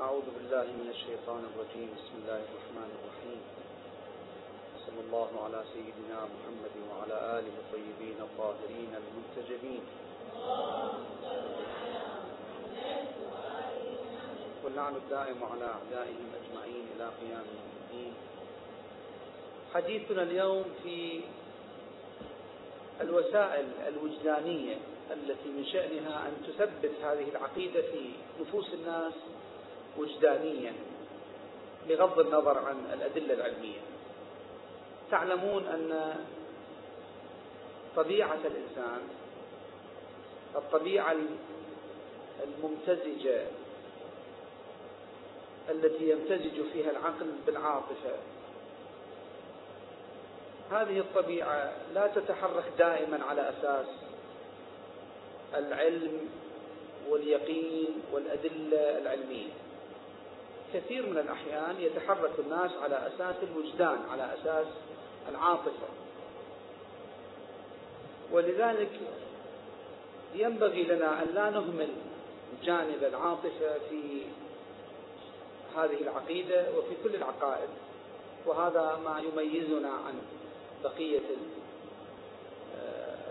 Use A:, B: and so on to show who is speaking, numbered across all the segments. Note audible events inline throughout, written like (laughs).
A: أعوذ بالله من الشيطان الرجيم. بسم الله الرحمن الرحيم. صلى الله على سيدنا محمد وعلى آله الطيبين الطاهرين المنتجبين. واللعن الدائم على أعدائهم أجمعين إلى قيام الدين. حديثنا اليوم في الوسائل الوجدانية التي من شأنها أن تثبت هذه العقيدة في نفوس الناس وجدانيا بغض النظر عن الأدلة العلمية. تعلمون أن طبيعة الإنسان الطبيعة الممتزجة التي يمتزج فيها العقل بالعاطفة هذه الطبيعة لا تتحرك دائما على أساس العلم واليقين والأدلة العلمية. كثير من الأحيان يتحرك الناس على أساس الوجدان على أساس العاطفة. ولذلك ينبغي لنا أن لا نهمل جانب العاطفة في هذه العقيدة وفي كل العقائد وهذا ما يميزنا عن بقية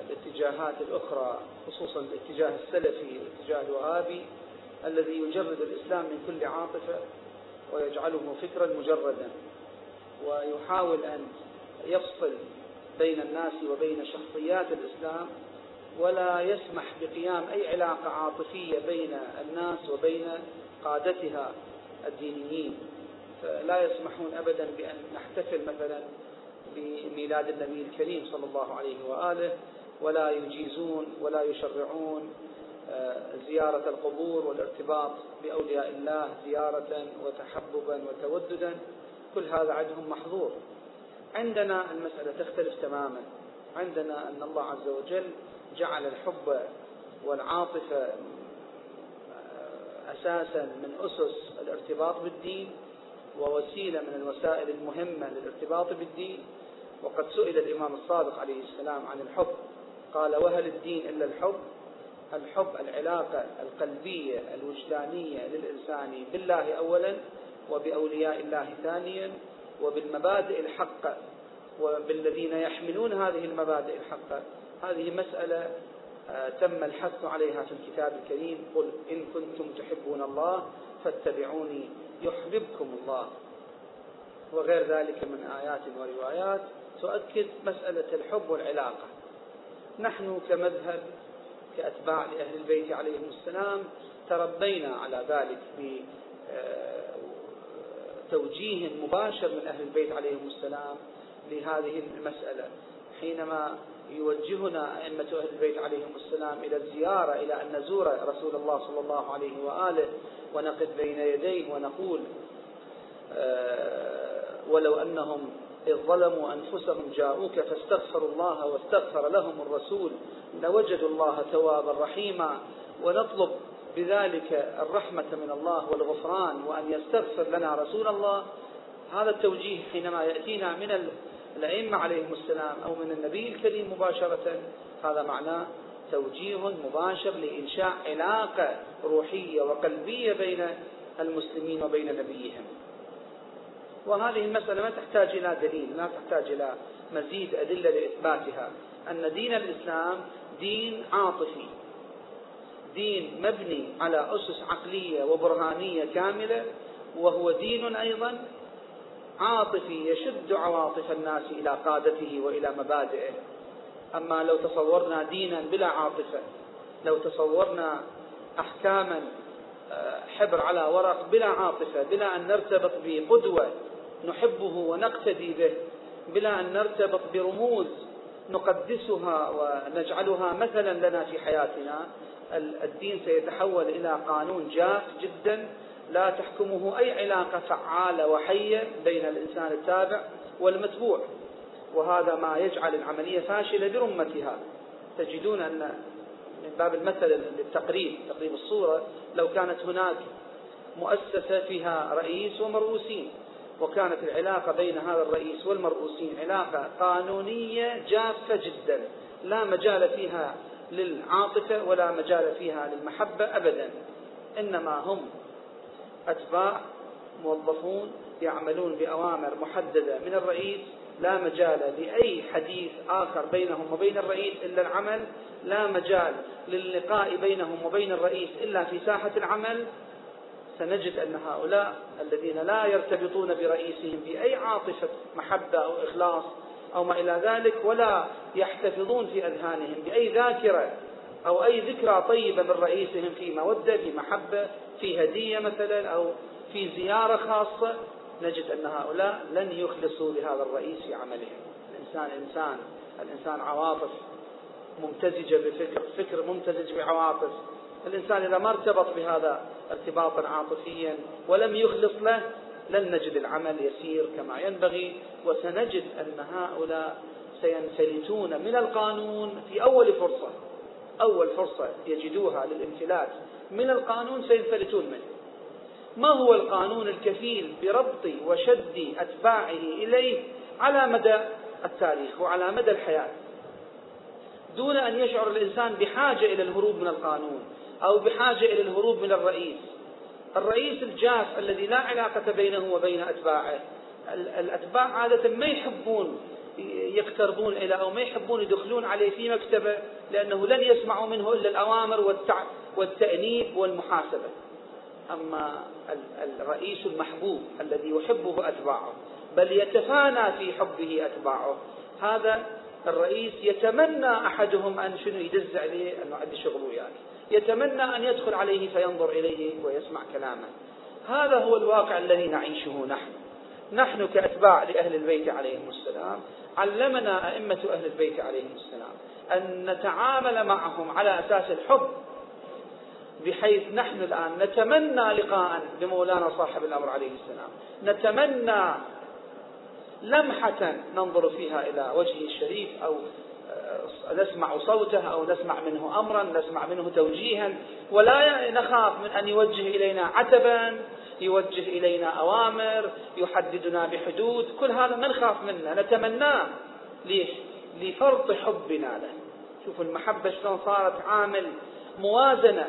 A: الاتجاهات الأخرى خصوصا الاتجاه السلفي الاتجاه الوهابي الذي يجرد الإسلام من كل عاطفة. ويجعله فكرا مجردا ويحاول أن يفصل بين الناس وبين شخصيات الإسلام ولا يسمح بقيام أي علاقة عاطفية بين الناس وبين قادتها الدينيين. فلا يسمحون أبدا بأن نحتفل مثلا بميلاد النبي الكريم صلى الله عليه وآله ولا يجيزون ولا يشرعون زيارة القبور والارتباط بأولياء الله زيارة وتحببا وتوددا كل هذا عندهم محظور. عندنا المسألة تختلف تماما. عندنا أن الله عز وجل جعل الحب والعاطفة أساسا من أسس الارتباط بالدين ووسيلة من الوسائل المهمة للارتباط بالدين. وقد سئل الإمام الصادق عليه السلام عن الحب. قال وهل الدين إلا الحب؟ الحب العلاقة القلبية الوجدانية للإنسان بالله أولا وبأولياء الله ثانيا وبالمبادئ الحقة وبالذين يحملون هذه المبادئ الحقة. هذه مسألة تم الحث عليها في الكتاب الكريم. قل إن كنتم تحبون الله فاتبعوني يحببكم الله. وغير ذلك من آيات وروايات تؤكد مسألة الحب والعلاقة. نحن كمذهب كأتباع لأهل البيت عليهم السلام تربينا على ذلك بتوجيه مباشر من أهل البيت عليهم السلام لهذه المسألة. حينما يوجهنا أئمة أهل البيت عليهم السلام إلى الزيارة إلى أن نزور رسول الله صلى الله عليه وآله ونقف بين يديه ونقول ولو أنهم إذ ظلموا أنفسهم جاءوك فاستغفروا الله واستغفر لهم الرسول لوجدوا الله توابا رحيما ونطلب بذلك الرحمة من الله والغفران وأن يستغفر لنا رسول الله. هذا التوجيه حينما يأتينا من الأئمة عليهم السلام أو من النبي الكريم مباشرة هذا معناه توجيه مباشر لإنشاء علاقة روحية وقلبية بين المسلمين وبين نبيهم. وهذه المسألة ما تحتاج إلى دليل ما تحتاج إلى مزيد أدلة لإثباتها. أن دين الإسلام دين عاطفي دين مبني على أسس عقلية وبرهانية كاملة وهو دين أيضا عاطفي يشد عواطف الناس إلى قادته وإلى مبادئه. أما لو تصورنا دينا بلا عاطفة لو تصورنا أحكاما حبر على ورق بلا عاطفة بلا أن نرتبط بقدوة نحبه ونقتدي به بلا أن نرتبط برموز نقدسها ونجعلها مثلا لنا في حياتنا. الدين سيتحول إلى قانون جاف جدا لا تحكمه أي علاقة فعالة وحية بين الإنسان التابع والمتبوع. وهذا ما يجعل العملية فاشلة برمتها. تجدون أن من باب المثل للتقريب تقريب الصورة لو كانت هناك مؤسسة فيها رئيس ومرؤوسين وكانت العلاقة بين هذا الرئيس والمرؤوسين علاقة قانونية جافة جدا. لا مجال فيها للعاطفة ولا مجال فيها للمحبة أبدا. إنما هم أتباع موظفون يعملون بأوامر محددة من الرئيس. لا مجال لأي حديث آخر بينهم وبين الرئيس إلا العمل. لا مجال للقاء بينهم وبين الرئيس إلا في ساحة العمل. سنجد أن هؤلاء الذين لا يرتبطون برئيسهم بأي عاطفة محبة أو إخلاص أو ما إلى ذلك ولا يحتفظون في أذهانهم بأي ذاكرة أو أي ذكرى طيبة من رئيسهم في مودة في محبة في هدية مثلا أو في زيارة خاصة. نجد أن هؤلاء لن يخلصوا لهذا الرئيس في عملهم. الإنسان إنسان الإنسان عواطف. ممتزجة بفكر فكر ممتزج بعواطف. الإنسان إذا ما ارتبط بهذا ارتباطا عاطفيا ولم يخلص له لن نجد العمل يسير كما ينبغي. وسنجد أن هؤلاء سينفلتون من القانون في أول فرصة. أول فرصة يجدوها للانفلات. من القانون سينفلتون منه. ما هو القانون الكفيل بربط وشد أتباعه إليه على مدى التاريخ وعلى مدى الحياة؟ دون أن يشعر الإنسان بحاجة إلى الهروب من القانون أو بحاجة إلى الهروب من الرئيس. الرئيس الجاف الذي لا علاقة بينه وبين أتباعه. الأتباع عادة ما يحبون يقتربون إلى أو ما يحبون يدخلون عليه في مكتبه لأنه لن يسمعوا منه إلا الأوامر والتأنيب والمحاسبة. أما الرئيس المحبوب الذي يحبه أتباعه بل يتفانى في حبه أتباعه. هذا الرئيس يتمنى أحدهم أن شنو يدز عليه أنه عندي شغل وياك يتمنى أن يدخل عليه فينظر إليه ويسمع كلامه. هذا هو الواقع الذي نعيشه نحن. نحن كأتباع لأهل البيت عليهم السلام علمنا أئمة أهل البيت عليهم السلام أن نتعامل معهم على أساس الحب بحيث نحن الآن نتمنى لقاء بمولانا صاحب الأمر عليه السلام. نتمنى لمحة ننظر فيها إلى وجهه الشريف أو آه، نسمع صوته أو نسمع منه أمرا نسمع منه توجيها ولا نخاف من أن يوجه إلينا عتبا يوجه إلينا أوامر يحددنا بحدود كل هذا ما نخاف منه نتمناه ليش؟ لفرط حبنا له شوفوا المحبة شلون صارت عامل موازنة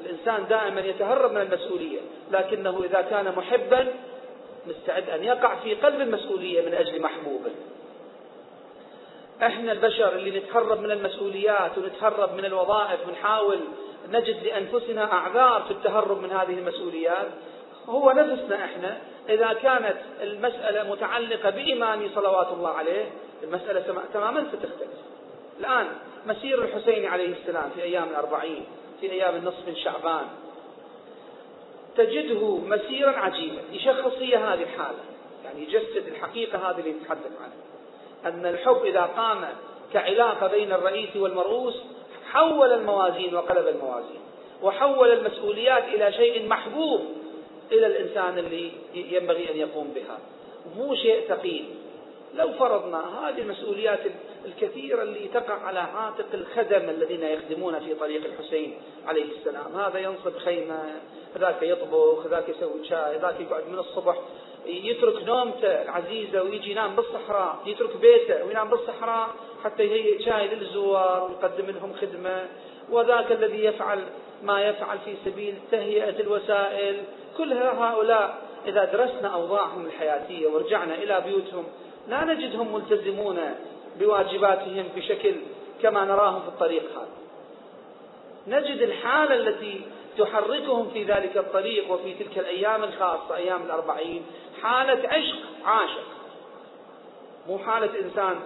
A: الإنسان دائما يتهرب من المسؤولية لكنه إذا كان محبا مستعد أن يقع في قلب المسؤولية من أجل محبوبه إحنا البشر اللي نتهرب من المسؤوليات ونتهرب من الوظائف ونحاول نجد لأنفسنا أعذار في التهرب من هذه المسؤوليات هو نفسنا إحنا إذا كانت المسألة متعلقة بامامي صلوات الله عليه المسألة تماما ستختلف. الآن مسير الحسين عليه السلام في أيام الأربعين في أيام النصف من شعبان تجده مسيرا عجيبا. يشخص هي هذه الحالة. يعني يجسد الحقيقة هذه اللي نتحدث عنها. أن الحب إذا قام كعلاقة بين الرئيس والمرؤوس حول الموازين وقلب الموازين وحول المسؤوليات إلى شيء محبوب إلى الإنسان اللي ينبغي أن يقوم بها. مو شيء ثقيل. لو فرضنا هذه المسؤوليات الكثيرة اللي تقع على عاتق الخدم الذين يخدمون في طريق الحسين عليه السلام. هذا ينصب خيمة ذاك يطبخ ذاك يسوي شاي ذاك يقعد من الصبح يترك نومته العزيزة ويجي ينام بالصحراء يترك بيته وينام بالصحراء حتى يهيئ شاي للزوار ويقدم لهم خدمة. وذاك الذي يفعل ما يفعل في سبيل تهيئة الوسائل. كل هؤلاء إذا درسنا أوضاعهم الحياتية ورجعنا إلى بيوتهم لا نجدهم ملتزمون بواجباتهم بشكل كما نراهم في الطريق هذا. نجد الحالة التي تحركهم في ذلك الطريق وفي تلك الأيام الخاصة أيام الأربعين حالة عشق عاشق. مو حالة إنسان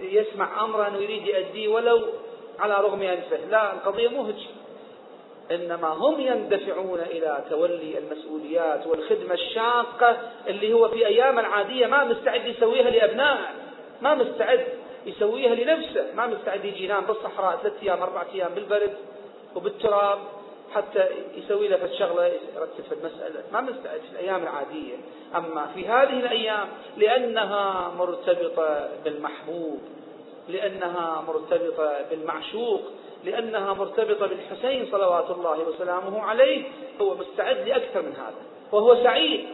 A: يسمع أمرا ويريد يؤديه ولو على رغم أنفه لا القضية مو هيك. إنما هم يندفعون إلى تولي المسؤوليات والخدمة الشاقة اللي هو في أيام العادية ما مستعد يسويها لأبنائه ما مستعد يسويها لنفسه ما مستعد يجي ينام بالصحراء ثلاث أيام أربعة أيام بالبرد وبالتراب حتى يسوي له شغلة يرتب في المسألة ما مستعد في الأيام العادية. أما في هذه الأيام لأنها مرتبطة بالمحبوب لأنها مرتبطة بالمعشوق لأنها مرتبطة بالحسين صلوات الله وسلامه عليه هو مستعد لأكثر من هذا وهو سعيد.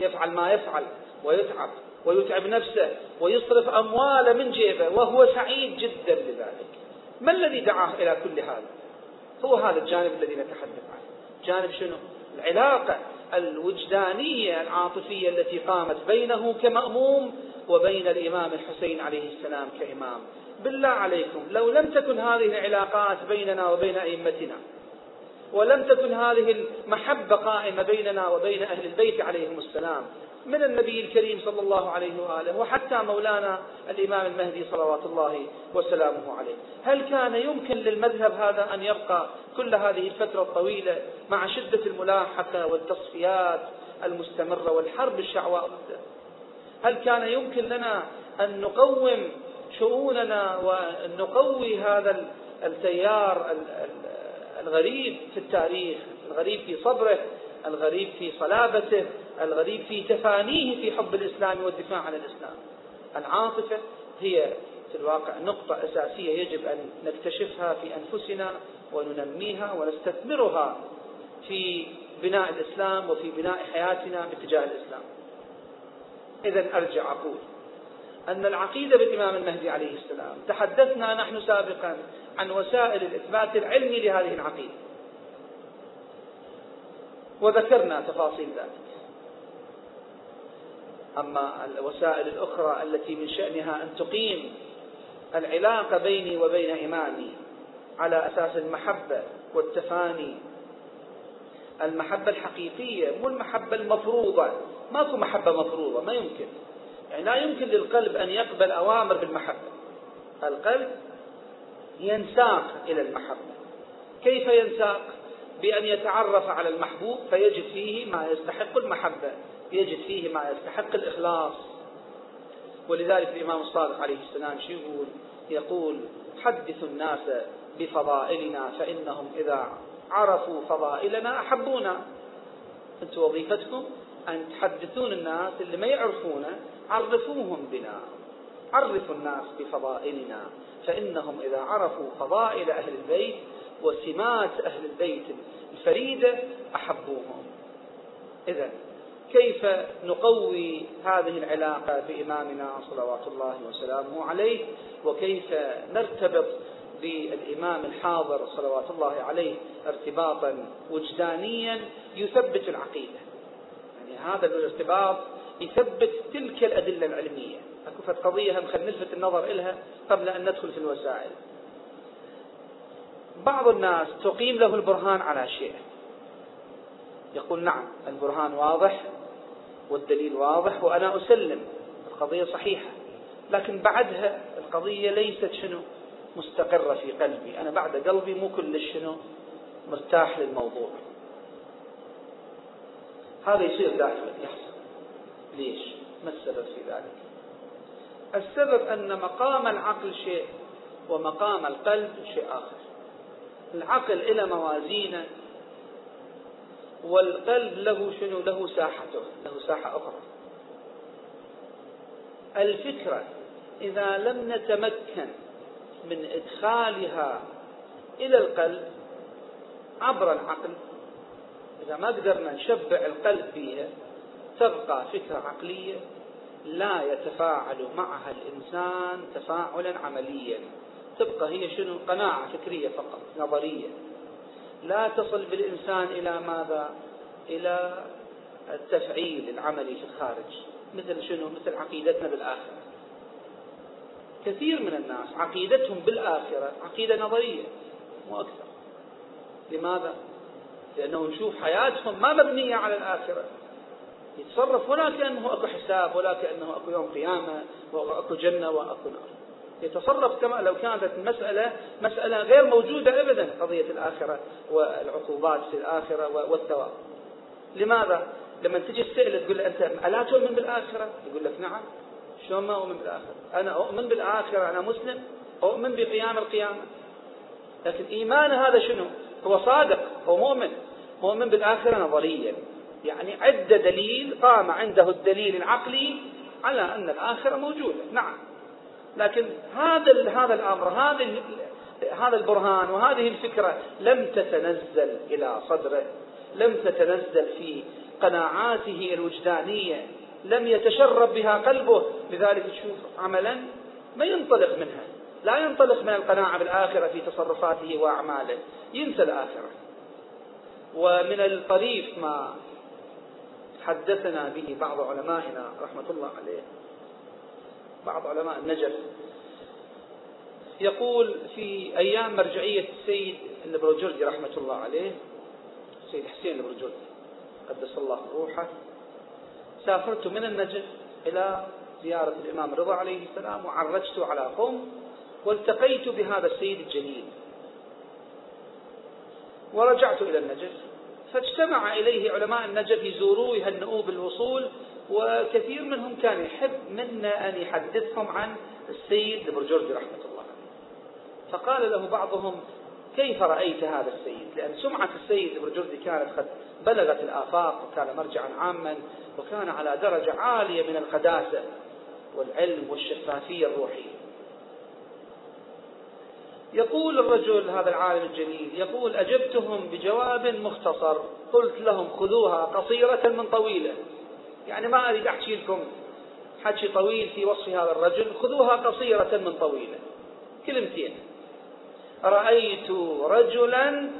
A: يفعل ما يفعل ويتعب ويتعب نفسه ويصرف أمواله من جيبه وهو سعيد جدا بذلك. ما الذي دعاه إلى كل هذا؟ هو هذا الجانب الذي نتحدث عنه. جانب شنو؟ العلاقة الوجدانية العاطفية التي قامت بينه كمأموم وبين الإمام الحسين عليه السلام كإمام. بالله عليكم لو لم تكن هذه العلاقات بيننا وبين أئمتنا ولم تكن هذه المحبة قائمة بيننا وبين أهل البيت عليهم السلام من النبي الكريم صلى الله عليه وآله وحتى مولانا الإمام المهدي صلوات الله وسلامه عليه. هل كان يمكن للمذهب هذا أن يبقى كل هذه الفترة الطويلة مع شدة الملاحقة والتصفيات المستمرة والحرب الشعواء هل كان يمكن لنا أن نقوم شؤوننا وأن نقوي هذا التيار الغريب في التاريخ الغريب في صبره الغريب في صلابته الغريب في تفانيه في حب الإسلام والدفاع عن الإسلام. العاطفة هي في الواقع نقطة أساسية يجب أن نكتشفها في أنفسنا وننميها ونستثمرها في بناء الإسلام وفي بناء حياتنا باتجاه الإسلام. إذا أرجع أقول أن العقيدة بالإمام المهدي عليه السلام تحدثنا نحن سابقا عن وسائل الإثبات العلمي لهذه العقيدة. وذكرنا تفاصيل ذلك. أما الوسائل الأخرى التي من شأنها أن تقيم العلاقة بيني وبين إمامي على أساس المحبة والتفاني المحبة الحقيقية مو المحبة المفروضة. ماكو محبة مفروضة ما يمكن. يعني لا يمكن للقلب أن يقبل أوامر بالمحبة. القلب ينساق إلى المحبة. كيف ينساق؟ بأن يتعرف على المحبوب فيجد فيه ما يستحق المحبة يجد فيه ما يستحق الإخلاص. ولذلك الإمام الصادق عليه السلام شو يقول؟ يقول حدثوا الناس بفضائلنا فإنهم إذا عرفوا فضائلنا أحبونا. أنتم وظيفتكم؟ أن تحدثون الناس اللي ما يعرفونه عرفوهم بنا. عرفوا الناس بفضائلنا. فإنهم إذا عرفوا فضائل أهل البيت وسمات أهل البيت الفريدة أحبوهم. إذا كيف نقوي هذه العلاقة بإمامنا صلوات الله وسلامه عليه؟ وكيف نرتبط بالإمام الحاضر صلوات الله عليه ارتباطا وجدانيا؟ يثبت العقيدة. يعني هذا الارتباط يثبت تلك الأدلة العلمية. أكو قضية هم نلفت النظر إلها قبل أن ندخل في الوسائل. بعض الناس تقيم له البرهان على شيء. يقول نعم البرهان واضح والدليل واضح وأنا أسلم. القضية صحيحة. لكن بعدها القضية ليست شنو؟ مستقرة في قلبي. أنا بعد قلبي مو كل شنو؟ مرتاح للموضوع. هذا يصير دائما يحصل ليش؟ ما السبب في ذلك؟ السبب أن مقام العقل شيء ومقام القلب شيء آخر. العقل إلى موازينه والقلب له شنو؟ له ساحته له ساحة أخرى. الفكرة إذا لم نتمكن من إدخالها إلى القلب عبر العقل إذا ما قدرنا نشبع القلب فيها تبقى فكرة عقلية لا يتفاعل معها الإنسان تفاعلا عمليا. تبقى هي شنو؟ قناعة فكرية فقط نظرية. لا تصل بالإنسان إلى ماذا؟ إلى التفعيل العملي في الخارج. مثل شنو؟ مثل عقيدتنا بالآخرة. كثير من الناس عقيدتهم بالآخرة عقيدة نظرية مو أكثر. لماذا؟ لأنه نشوف حياتهم ما مبنية على الآخرة يتصرف ولا كأنه أكو حساب ولا كأنه أكو يوم قيامة وأكو جنة وأكو نار يتصرف كما لو كانت المسألة مسألة غير موجودة أبدا قضية الآخرة والعقوبات في الآخرة والثواب لماذا؟ لما تجي تسأله تقول له أنت ألا تؤمن بالآخرة؟ يقول لك نعم شلون ما أؤمن بالآخرة؟ أنا أؤمن بالآخرة أنا مسلم أؤمن بقيام القيامة لكن إيمان هذا شنو؟ هو صادق هو مؤمن مؤمن بالآخرة نظريا. يعني عد دليل قام عنده الدليل العقلي على أن الآخرة موجودة. نعم. لكن هذا هذا الأمر هذا هذا البرهان وهذه الفكرة لم تتنزل إلى صدره لم تتنزل في قناعاته الوجدانية لم يتشرب بها قلبه. لذلك تشوف عملا ما ينطلق منها. لا ينطلق من القناعة بالآخرة في تصرفاته وأعماله. ينسى الآخرة. ومن الطريف ما حدثنا به بعض علمائنا رحمة الله عليه. بعض علماء النجف. يقول في أيام مرجعية السيد البروجردي رحمة الله عليه السيد حسين البروجردي قدس الله روحه. سافرت من النجف إلى زيارة الإمام رضا عليه السلام وعرجت على قوم والتقيت بهذا السيد الجليل. ورجعت إلى النجف. فاجتمع إليه علماء النجف يزوروه يهنئوه بالوصول وكثير منهم كان يحب منا أن يحدثهم عن السيد البرجردي رحمة الله عليه. فقال له بعضهم كيف رأيت هذا السيد؟ لأن سمعة السيد البرجردي كانت قد بلغت الآفاق وكان مرجعا عاما وكان على درجة عالية من القداسة والعلم والشفافية الروحية. يقول الرجل هذا العالم الجليل يقول أجبتهم بجواب مختصر قلت لهم خذوها قصيرة من طويلة. يعني ما أريد أحكي لكم حكي طويل في وصف هذا الرجل خذوها قصيرة من طويلة. كلمتين. رأيت رجلا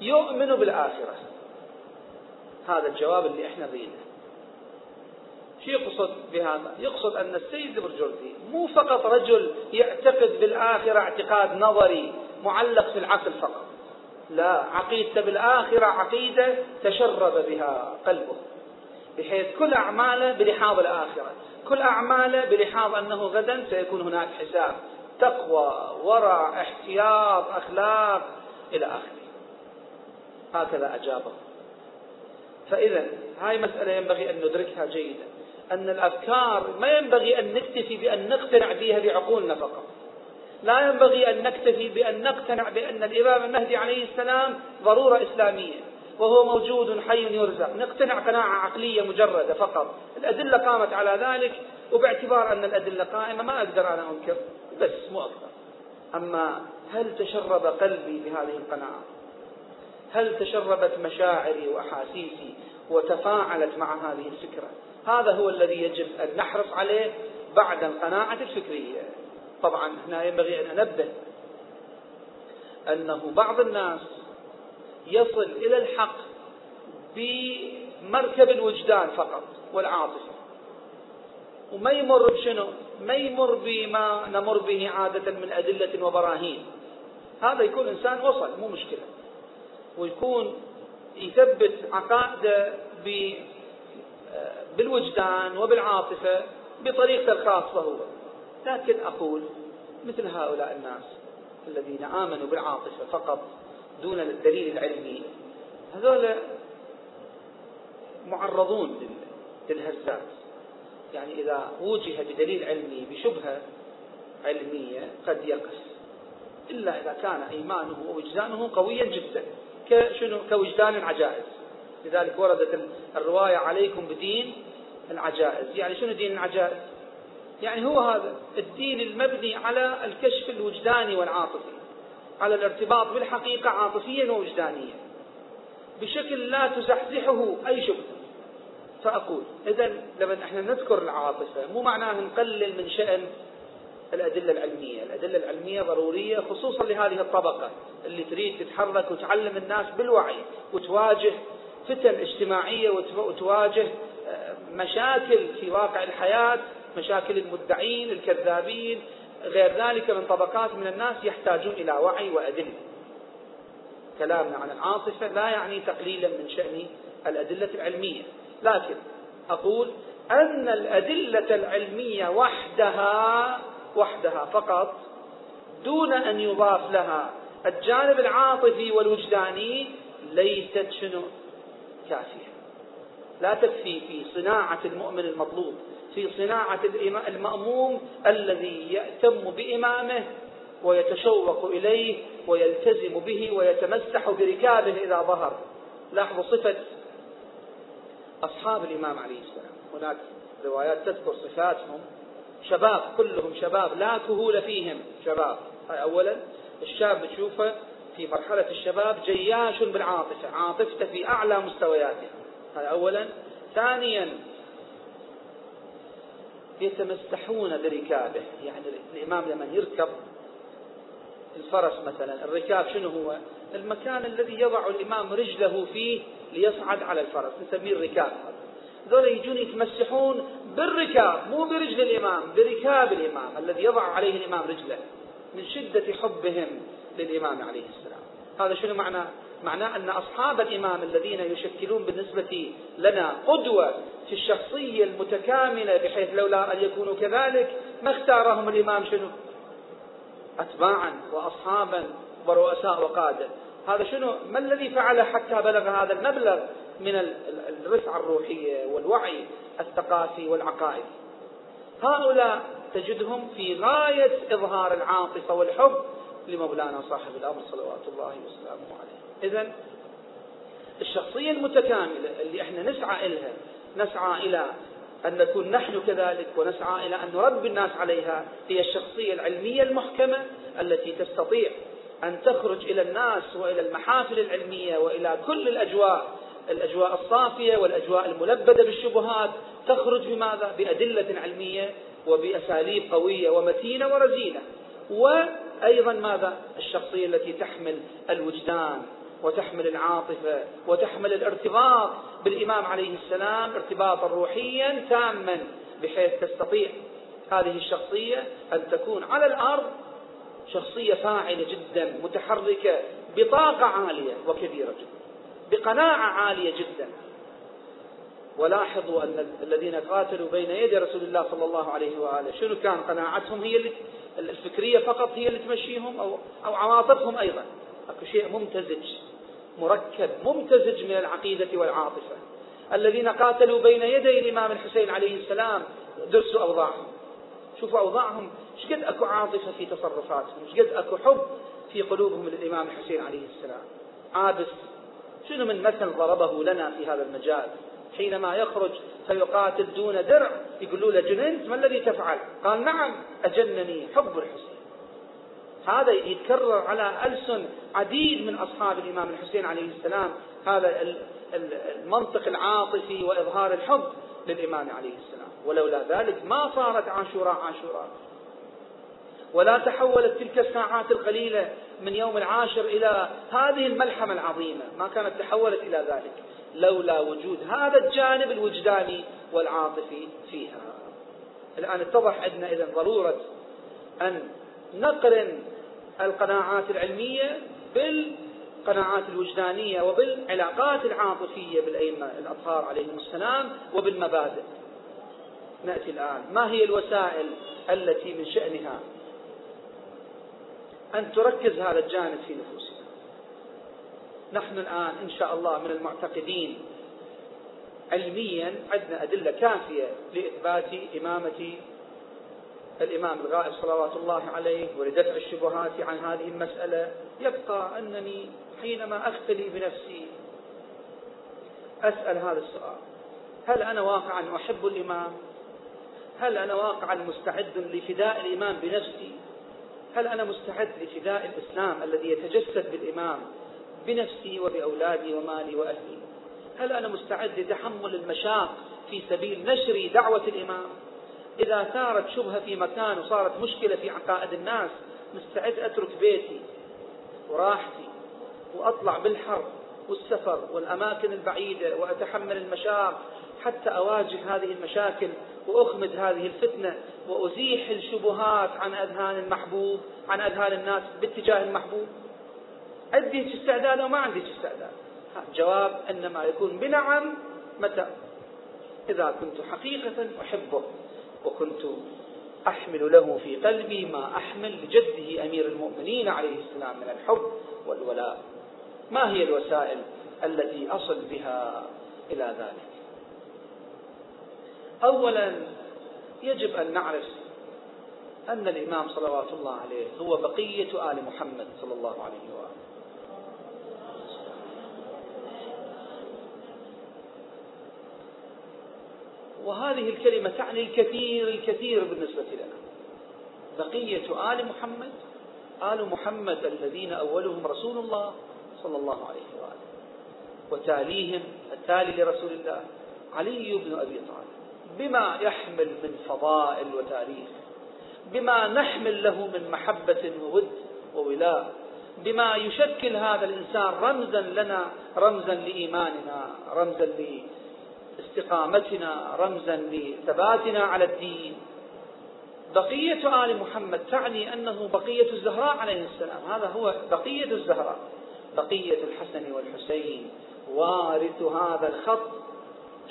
A: يؤمن بالآخرة. هذا الجواب اللي إحنا شو يقصد بهذا؟ يقصد أن السيد البرجردي مو فقط رجل يعتقد بالآخرة اعتقاد نظري معلق في العقل فقط لا عقيدته بالآخرة عقيدة تشرب بها قلبه بحيث كل أعماله بلحاظ الآخرة كل أعماله بلحاظ أنه غدا سيكون هناك حساب تقوى ورع احتياط أخلاق إلى آخره هكذا أجابه فإذا هاي مسألة ينبغي أن ندركها جيدا أن الأفكار ما ينبغي أن نكتفي بأن نقتنع بها بعقولنا فقط. لا ينبغي أن نكتفي بأن نقتنع بأن الإمام المهدي عليه السلام ضرورة إسلامية وهو موجود حي يرزق. نقتنع قناعة عقلية مجردة فقط. الأدلة قامت على ذلك وباعتبار أن الأدلة قائمة ما أقدر أنا أنكر بس مو أكثر. أما هل تشرب قلبي بهذه القناعة؟ هل تشربت مشاعري وأحاسيسي وتفاعلت مع هذه الفكرة؟ هذا هو الذي يجب أن نحرص عليه بعد القناعة الفكرية. طبعا هنا ينبغي أن أنبه أنه بعض الناس يصل إلى الحق بمركب الوجدان فقط والعاطفة. وما يمر بشنو؟ ما يمر بما نمر به عادة من أدلة وبراهين. هذا يكون إنسان وصل مو مشكلة. ويكون يثبت عقائده بالوجدان وبالعاطفة بطريقته الخاصة هو. لكن أقول مثل هؤلاء الناس الذين آمنوا بالعاطفة فقط دون الدليل العلمي هذول معرضون للهزات. يعني إذا وجه بدليل علمي بشبهة علمية قد يقف. إلا إذا كان إيمانه ووجدانه قويا جدا كشنو كوجدان العجائز لذلك وردت الرواية عليكم بدين العجائز. يعني شنو دين العجائز؟ يعني هو هذا الدين المبني على الكشف الوجداني والعاطفي على الارتباط بالحقيقة عاطفيا ووجدانيا. بشكل لا تزحزحه أي شبهة فأقول إذا لما إحنا نذكر العاطفة مو معناه نقلل من شأن الأدلة العلمية. الأدلة العلمية ضرورية خصوصا لهذه الطبقة اللي تريد تتحرك وتعلم الناس بالوعي وتواجه فتن اجتماعية وتواجه آه، مشاكل في واقع الحياة مشاكل المدعين الكذابين غير ذلك من طبقات من الناس يحتاجون إلى وعي وأدلة. كلامنا عن العاطفة لا يعني تقليلا من شأن الأدلة العلمية. لكن أقول أن الأدلة العلمية وحدها وحدها فقط دون أن يضاف لها الجانب العاطفي والوجداني ليست شنو؟ كافية لا تكفي في صناعة المؤمن المطلوب في صناعة المأموم الذي يأتم بإمامه ويتشوق إليه ويلتزم به ويتمسح بركابه إذا ظهر. لاحظوا صفة أصحاب الإمام عليه السلام. هناك روايات تذكر صفاتهم. شباب كلهم شباب لا كهول فيهم شباب. هاي أولا الشاب تشوفه في مرحلة الشباب جياش بالعاطفة عاطفته في أعلى مستوياتها هذا أولا. ثانيا يتمسحون بركابه. يعني الإمام لما يركب الفرس مثلا الركاب شنو هو؟ المكان الذي يضع الإمام رجله فيه ليصعد على الفرس نسميه الركاب. ذولا يجون يتمسحون بالركاب مو برجل الإمام بركاب الإمام الذي يضع عليه الإمام رجله من شدة حبهم. للإمام عليه السلام. هذا شنو معنى؟ معناه أن أصحاب الإمام الذين يشكلون بالنسبة لنا قدوة في الشخصية المتكاملة بحيث لولا أن يكونوا كذلك ما اختارهم الإمام شنو؟ أتباعا وأصحابا ورؤساء وقادة. هذا شنو؟ ما الذي فعله حتى بلغ هذا المبلغ من الرفعة الروحية والوعي الثقافي والعقائدي؟ هؤلاء تجدهم في غاية إظهار العاطفة والحب لمولانا صاحب الأمر صلوات الله وسلامه عليه إذا الشخصية المتكاملة اللي إحنا نسعى إلها نسعى إلى أن نكون نحن كذلك ونسعى إلى أن نربي الناس عليها هي الشخصية العلمية المحكمة التي تستطيع أن تخرج إلى الناس وإلى المحافل العلمية وإلى كل الأجواء الأجواء الصافية والأجواء الملبدة بالشبهات تخرج بماذا؟ بأدلة علمية وبأساليب قوية ومتينة ورزينة وأيضا ماذا؟ الشخصية التي تحمل الوجدان وتحمل العاطفة وتحمل الارتباط بالإمام عليه السلام ارتباطا روحيا تاما بحيث تستطيع هذه الشخصية أن تكون على الأرض شخصية فاعلة جدا متحركة بطاقة عالية وكبيرة جدا بقناعة عالية جدا ولاحظوا أن الذين قاتلوا بين يدي رسول الله صلى الله عليه وآله شنو كان قناعتهم؟ هي اللي الفكرية فقط هي اللي تمشيهم أو, أو عواطفهم أيضا. أكو شيء ممتزج مركب ممتزج من العقيدة والعاطفة. الذين قاتلوا بين يدي الإمام الحسين عليه السلام درسوا أوضاعهم. شوفوا أوضاعهم. شقد أكو عاطفة في تصرفاتهم؟ شقد أكو حب في قلوبهم للإمام الحسين عليه السلام؟ عابس شنو من مثل ضربه لنا في هذا المجال؟ حينما يخرج فيقاتل دون درع يقولوا له جننت ما الذي تفعل؟ قال نعم أجنني حب الحسين. هذا يتكرر على ألسن عديد من أصحاب الإمام الحسين عليه السلام. هذا المنطق العاطفي وإظهار الحب للإمام عليه السلام. ولولا ذلك ما صارت عاشوراء عاشوراء. ولا تحولت تلك الساعات القليلة من يوم العاشر إلى هذه الملحمة العظيمة. ما كانت تحولت إلى ذلك. لولا وجود هذا الجانب الوجداني والعاطفي فيها. الآن اتضح عندنا إذا ضرورة أن نقرن القناعات العلمية بالقناعات الوجدانية وبالعلاقات العاطفية بالأئمة الأطهار عليهم السلام وبالمبادئ. نأتي الآن. ما هي الوسائل التي من شأنها أن تركز هذا الجانب في نفوسنا نحن الآن إن شاء الله من المعتقدين علميا عندنا أدلة كافية لإثبات إمامة الإمام الغائب صلوات الله عليه ولدفع الشبهات عن هذه المسألة. يبقى أنني حينما أختلي بنفسي أسأل هذا السؤال. هل أنا واقعا أحب الإمام؟ هل أنا واقعا مستعد لفداء الإمام بنفسي؟ هل أنا مستعد لفداء الإسلام الذي يتجسد بالإمام؟ بنفسي وبأولادي ومالي وأهلي. هل أنا مستعد لتحمل المشاق في سبيل نشر دعوة الإمام؟ إذا ثارت شبهة في مكان وصارت مشكلة في عقائد الناس مستعد أترك بيتي وراحتي وأطلع بالحر والسفر والأماكن البعيدة وأتحمل المشاق حتى أواجه هذه المشاكل وأخمد هذه الفتنة وأزيح الشبهات عن أذهان المحبوب عن أذهان الناس باتجاه المحبوب؟ عندي استعداد أو ما عندي استعداد؟ جواب إنما يكون بنعم متى؟ إذا كنت حقيقة أحبه وكنت أحمل له في قلبي ما أحمل لجده أمير المؤمنين عليه السلام من الحب والولاء. ما هي الوسائل التي أصل بها إلى ذلك؟ أولا يجب أن نعرف أن الإمام صلوات الله عليه هو بقية آل محمد صلى الله عليه وآله. وهذه الكلمة تعني الكثير الكثير بالنسبة لنا. بقية آل محمد آل محمد الذين أولهم رسول الله صلى الله عليه وآله وتاليهم التالي لرسول الله علي بن أبي طالب. بما يحمل من فضائل وتاريخ بما نحمل له من محبة وود وولاء بما يشكل هذا الإنسان رمزا لنا رمزا لإيماننا رمزا لاستقامتنا رمزا لثباتنا على الدين. بقية آل محمد تعني أنه بقية الزهراء عليه السلام. هذا هو بقية الزهراء. بقية الحسن والحسين. وارث هذا الخط.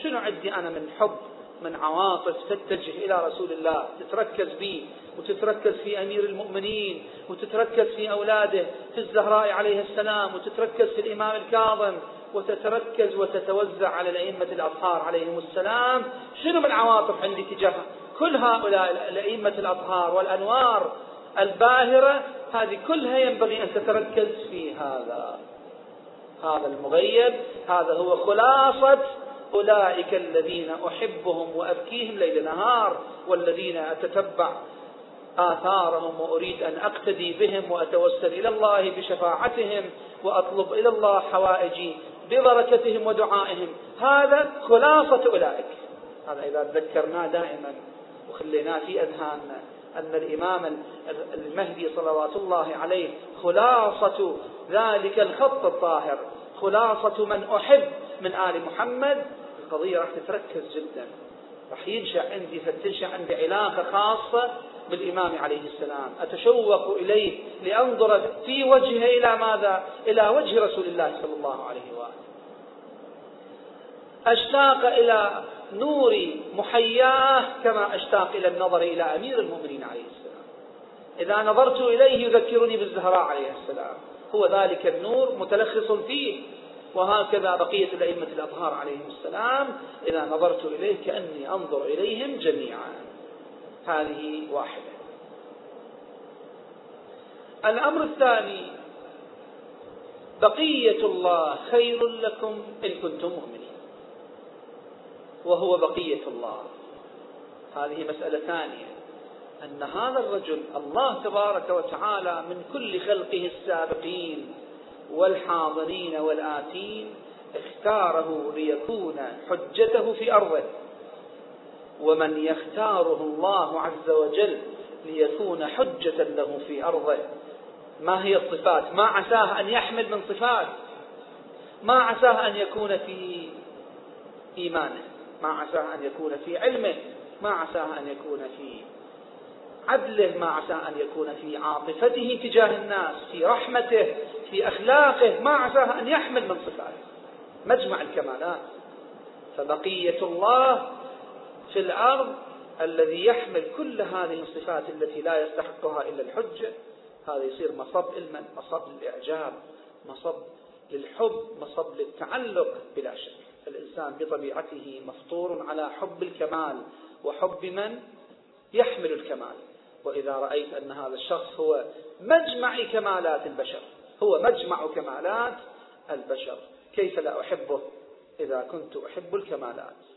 A: شنو عندي أنا من حب من عواطف تتجه إلى رسول الله؟ تتركز به وتتركز في أمير المؤمنين وتتركز في أولاده في الزهراء عليه السلام وتتركز في الإمام الكاظم. وتتركز وتتوزع على الأئمة الأطهار عليهم السلام. شنو من عواطف عندي تجاه كل هؤلاء الأئمة الأطهار والأنوار الباهرة هذه كلها ينبغي أن تتركز في هذا. هذا المغيب هذا هو خلاصة أولئك الذين أحبهم وأبكيهم ليل نهار والذين أتتبع آثارهم وأريد أن أقتدي بهم وأتوسل إلى الله بشفاعتهم وأطلب إلى الله حوائجي ببركتهم ودعائهم. هذا خلاصة أولئك. هذا إذا تذكرناه دائما وخليناه في أذهاننا أن الإمام المهدي صلوات الله عليه خلاصة ذلك الخط الطاهر. خلاصة من أحب من آل محمد. القضية راح تتركز جدا. راح ينشأ عندي فتنشأ عندي علاقة خاصة بالإمام عليه السلام. أتشوق إليه لأنظر في وجهه إلى ماذا؟ إلى وجه رسول الله صلى الله عليه وآله. أشتاق إلى نور محياه كما أشتاق إلى النظر إلى أمير المؤمنين عليه السلام. إذا نظرت إليه يذكرني بالزهراء عليه السلام. هو ذلك النور متلخص فيه. وهكذا بقية الأئمة الأطهار عليهم السلام إذا نظرت إليه كأني أنظر إليهم جميعا. هذه واحدة. الأمر الثاني بقية الله خير لكم إن كنتم مؤمنين. وهو بقية الله. هذه مسألة ثانية. أن هذا الرجل الله تبارك وتعالى من كل خلقه السابقين والحاضرين والآتين اختاره ليكون حجته في أرضه. ومن يختاره الله عز وجل ليكون حجة له في أرضه. ما هي الصفات؟ ما عساه أن يحمل من صفات. ما عساه أن يكون في إيمانه. ما عساه أن يكون في علمه. ما عساه أن يكون في عدله. ما عسى أن يكون في عاطفته تجاه الناس في رحمته في أخلاقه. ما عساه أن يحمل من صفاته. مجمع الكمالات. فبقية الله في الأرض الذي يحمل كل هذه الصفات التي لا يستحقها إلا الحجة هذا يصير مصب علما مصب للإعجاب مصب للحب مصب للتعلق بلا شك. الإنسان بطبيعته مفطور على حب الكمال وحب من؟ يحمل الكمال. وإذا رأيت أن هذا الشخص هو مجمع كمالات البشر هو مجمع كمالات البشر كيف لا أحبه؟ إذا كنت أحب الكمالات.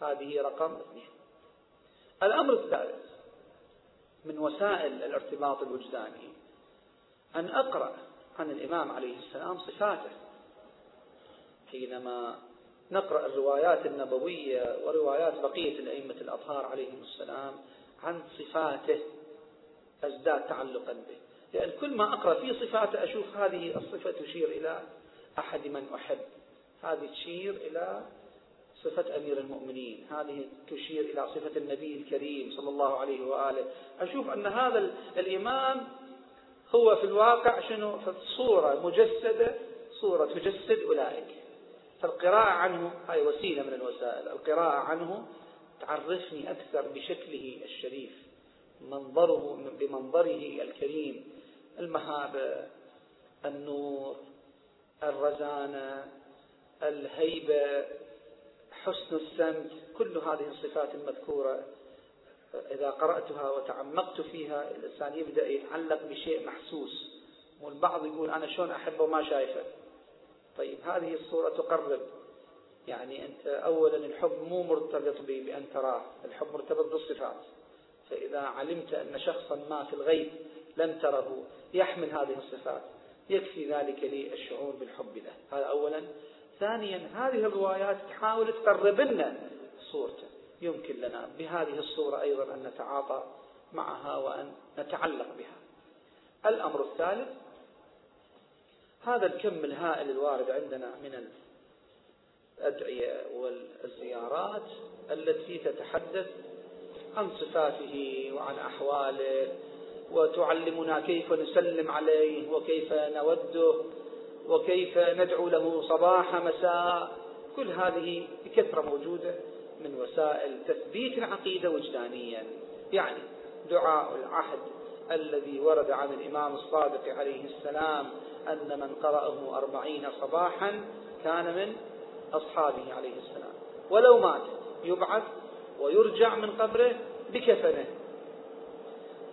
A: هذه رقم اثنين. الأمر الثالث من وسائل الارتباط الوجداني أن أقرأ عن الإمام عليه السلام صفاته. حينما نقرأ الروايات النبوية وروايات بقية الأئمة الأطهار عليهم السلام عن صفاته أزداد تعلقا به. لأن كل ما أقرأ في صفاته أشوف هذه الصفة تشير إلى أحد من أحب هذه تشير إلى صفة أمير المؤمنين. هذه تشير إلى صفة النبي الكريم صلى الله عليه وآله. أشوف أن هذا الإمام هو في الواقع شنو؟ في صورة مجسدة صورة تجسد أولئك. فالقراءة عنه هاي وسيلة من الوسائل. القراءة عنه تعرفني أكثر بشكله الشريف منظره بمنظره الكريم. المهابة النور الرزانة الهيبة حسن السمت كل هذه الصفات المذكورة إذا قرأتها وتعمقت فيها الإنسان يبدأ يتعلق بشيء محسوس. والبعض يقول أنا شلون أحبه وما شايفه. طيب هذه الصورة تقرب. يعني أنت أولا الحب مو مرتبط بأن تراه. الحب مرتبط بالصفات. فإذا علمت أن شخصا ما في الغيب لم تره يحمل هذه الصفات. يكفي ذلك لي الشعور بالحب له. هذا أولا. ثانيا هذه الروايات تحاول تقرب لنا صورته. يمكن لنا بهذه الصورة أيضا أن نتعاطى معها وأن نتعلق بها. الأمر الثالث هذا الكم الهائل الوارد عندنا من الأدعية والزيارات التي تتحدث عن صفاته وعن أحواله وتعلمنا كيف نسلم عليه وكيف نوده. وكيف ندعو له صباح مساء. كل هذه بكثرة موجودة من وسائل تثبيت العقيدة وجدانيا. يعني دعاء العهد الذي ورد عن الإمام الصادق عليه السلام أن من قرأه أربعين صباحا كان من أصحابه عليه السلام. ولو مات يبعث ويرجع من قبره بكفنه.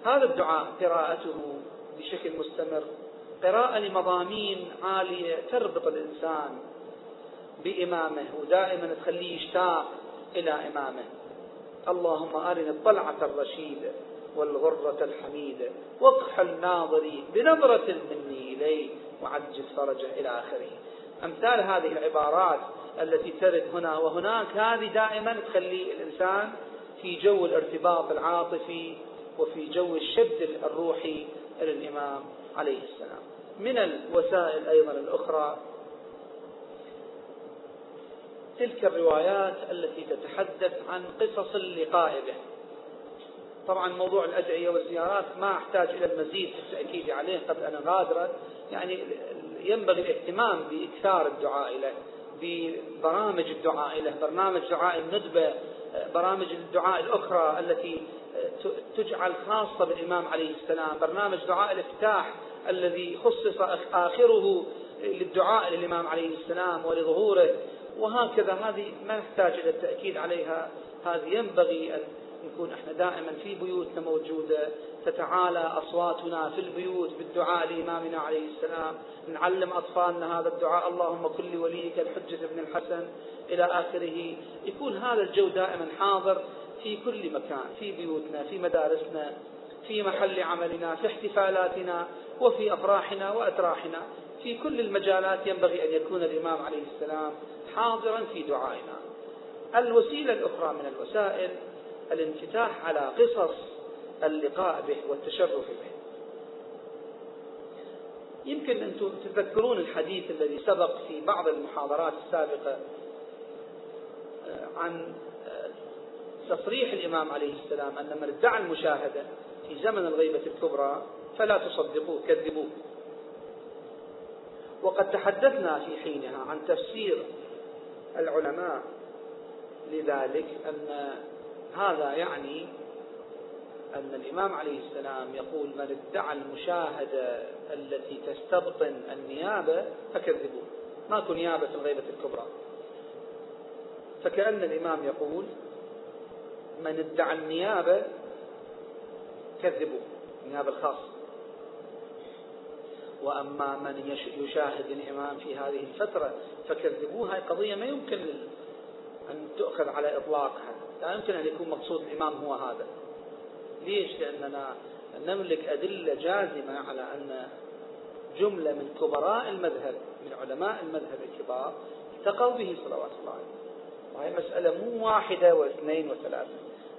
A: هذا الدعاء قراءته بشكل مستمر قراءة لمضامين عالية تربط الإنسان بإمامه ودائما تخليه يشتاق إلى إمامه. اللهم أرنا الطلعة الرشيدة والغرة الحميدة واكحل ناظري بنظرة مني إليه وعجز فرجه إلى آخره. أمثال هذه العبارات التي ترد هنا وهناك هذه دائما تخلي الإنسان في جو الارتباط العاطفي وفي جو الشد الروحي إلى الإمام عليه السلام. من الوسائل أيضا الأخرى تلك الروايات التي تتحدث عن قصص اللقاء به. طبعا موضوع الأدعية والزيارات ما أحتاج إلى المزيد في التأكيد عليه قبل أن أغادر. يعني ينبغي الاهتمام بإكثار الدعاء له ببرامج الدعاء له برنامج دعاء الندبة برامج الدعاء الأخرى التي تجعل خاصة بالإمام عليه السلام برنامج دعاء الافتتاح الذي خصص آخره للدعاء للإمام عليه السلام ولظهوره. وهكذا هذه ما نحتاج إلى التأكيد عليها هذه ينبغي أن نكون إحنا دائما في بيوتنا موجودة تتعالى أصواتنا في البيوت بالدعاء لإمامنا عليه السلام. نعلم أطفالنا هذا الدعاء. اللهم كل لوليك الحجة ابن الحسن. إلى آخره. يكون هذا الجو دائما حاضر في كل مكان في بيوتنا في مدارسنا في محل عملنا في احتفالاتنا وفي أفراحنا وأتراحنا. في كل المجالات ينبغي أن يكون الإمام عليه السلام حاضرا في دعائنا. الوسيلة الأخرى من الوسائل الانفتاح على قصص اللقاء به والتشرف به. يمكن أن تتذكرون الحديث الذي سبق في بعض المحاضرات السابقة آه، عن آه، تصريح الإمام عليه السلام أن من ادعى المشاهدة في زمن الغيبة الكبرى فلا تصدقوه كذبوه. وقد تحدثنا في حينها عن تفسير العلماء لذلك أن هذا يعني أن الإمام عليه السلام يقول من ادعى المشاهدة التي تستبطن النيابة فكذبوه. ماكو نيابة في الغيبة الكبرى. فكأن الإمام يقول من ادعى النيابة كذبوه. النيابة الخاصة. وأما من يشاهد الإمام في هذه الفترة فكذبوه هذه قضية ما يمكن أن تؤخذ على إطلاقها. لا يمكن أن يكون مقصود الإمام هو هذا. ليش؟ لأننا نملك أدلة جازمة على أن جملة من كبراء المذهب من علماء المذهب الكبار التقوا به صلوات الله عليه وهي مسألة مو واحدة واثنين وثلاثة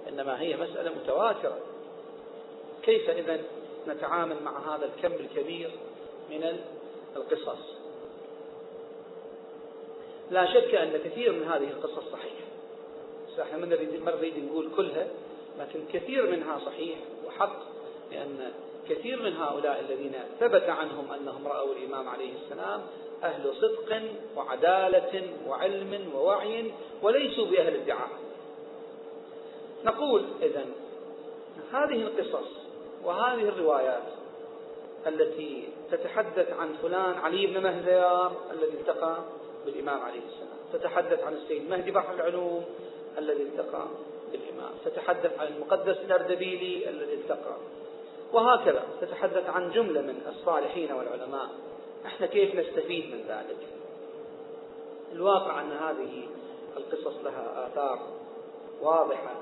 A: إنما هي مسألة متواترة. كيف إذا نتعامل مع هذا الكم الكبير من القصص؟ لا شك أن كثير من هذه القصص صحيحة. إحنا ما نريد ما نريد نقول كلها لكن كثير منها صحيح وحق لأن كثير من هؤلاء الذين ثبت عنهم أنهم رأوا الإمام عليه السلام أهل صدق وعدالة وعلم ووعي وليسوا بأهل ادعاء. نقول إذا هذه القصص وهذه الروايات التي تتحدث عن فلان علي بن مهذيار الذي التقى بالإمام عليه السلام. تتحدث عن السيد مهدي بحر العلوم الذي التقى بالإمام. تتحدث عن المقدس الأردبيلي الذي التقى. وهكذا تتحدث عن جملة من الصالحين والعلماء. إحنا كيف نستفيد من ذلك؟ الواقع أن هذه القصص لها آثار واضحة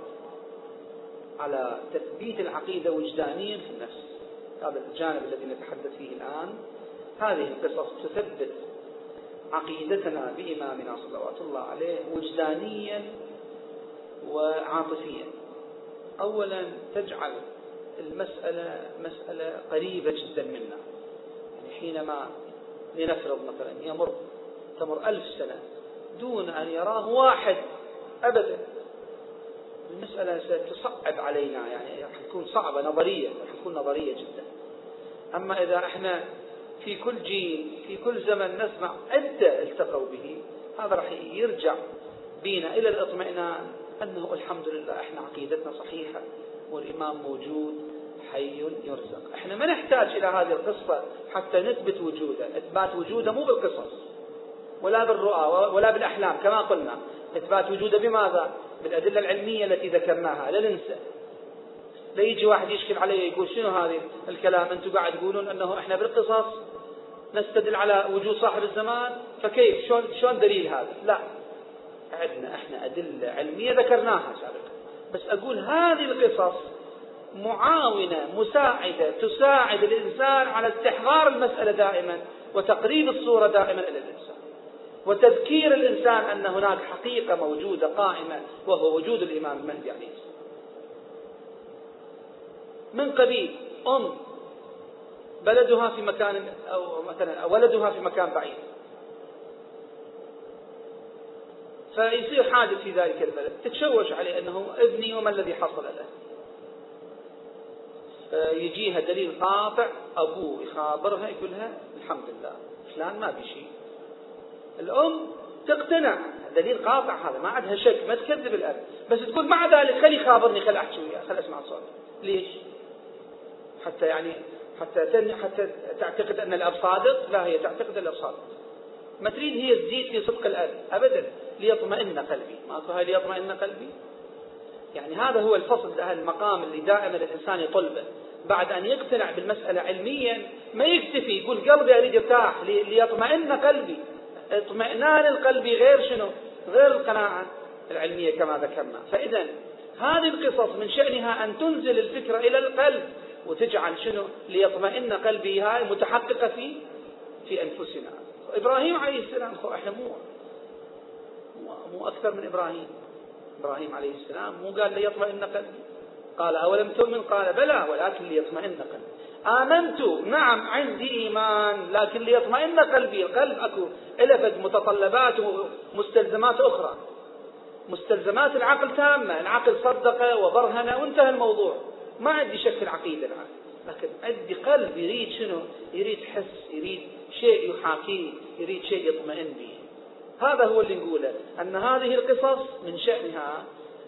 A: على تثبيت العقيدة وجدانيا في النفس. هذا الجانب الذي نتحدث فيه الآن. هذه القصص تثبت عقيدتنا بإمامنا صلوات الله عليه وجدانيا وعاطفيا. أولا تجعل المسألة مسألة قريبة جدا منا. يعني حينما لنفرض مثلا يمر تمر ألف سنة دون أن يراه واحد أبدا المسألة ستصعب علينا يعني راح تكون صعبة نظرية راح تكون نظرية جدا. أما إذا إحنا في كل جيل في كل زمن نسمع عدة التقوا به. هذا راح يرجع بينا إلى الاطمئنان أنه الحمد لله إحنا عقيدتنا صحيحة والإمام موجود حي يرزق. إحنا ما نحتاج إلى هذه القصة حتى نثبت وجوده. إثبات وجوده مو بالقصص ولا بالرؤى ولا بالأحلام كما قلنا. إثبات وجوده بماذا؟ بالأدلة العلمية التي ذكرناها. لا ننسى. لا يجي واحد يشكل علي يقول شنو هذه الكلام؟ أنتم قاعد تقولون أنه إحنا بالقصص. نستدل على وجود صاحب الزمان فكيف؟ شلون شلون دليل هذا؟ لا. عندنا إحنا أدلة علمية ذكرناها سابقا. بس أقول هذه القصص معاونة مساعدة تساعد الإنسان على استحضار المسألة دائما وتقريب الصورة دائما إلى الإنسان. وتذكير الإنسان أن هناك حقيقة موجودة قائمة وهو وجود الإمام المهدي عليه السلام. من قبيل أم بلدها في مكان أو مثلا ولدها في مكان بعيد. فيصير حادث في ذلك البلد. تتشوش عليه أنه ابني وما الذي حصل له. يجيها دليل قاطع أبوه يخابرها يقول لها الحمد لله فلان ما بشيء الأم تقتنع. دليل قاطع هذا ما عندها شك ما تكذب الأب. بس تقول مع ذلك خلي يخابرني خلي أحكي وياه خلي أسمع صوته. ليش؟ حتى يعني حتى حتى تعتقد أن الأب صادق؟ لا هي تعتقد الأب صادق. ما تريد هي تزيد في صدق الأب؟ أبدا. ليطمئن قلبي. ماكو هاي ليطمئن قلبي؟ يعني هذا هو الفصل المقام اللي دائما الإنسان يطلبه. بعد أن يقتنع بالمسألة علميا ما يكتفي يقول قلبي أريد يرتاح ليطمئن قلبي. اطمئنان القلب غير شنو؟ غير القناعة العلمية كما ذكرنا. فإذا هذه القصص من شأنها أن تنزل الفكرة إلى القلب. وتجعل شنو؟ ليطمئن قلبي. هاي متحققة في في أنفسنا. إبراهيم عليه السلام إحنا مو مو أكثر من إبراهيم. إبراهيم عليه السلام مو قال ليطمئن قلبي. قال أولم تؤمن؟ قال بلى ولكن ليطمئن قلبي. آمنت نعم عندي إيمان لكن ليطمئن قلبي. القلب أكو إلفت متطلبات ومستلزمات أخرى. مستلزمات العقل تامة. العقل صدق وبرهن وانتهى الموضوع. ما عندي شك في العقيدة العقل لكن عندي قلب يريد شنو؟ يريد حس يريد شيء يحاكيه يريد شيء يطمئن به. هذا هو اللي نقوله أن هذه القصص من شأنها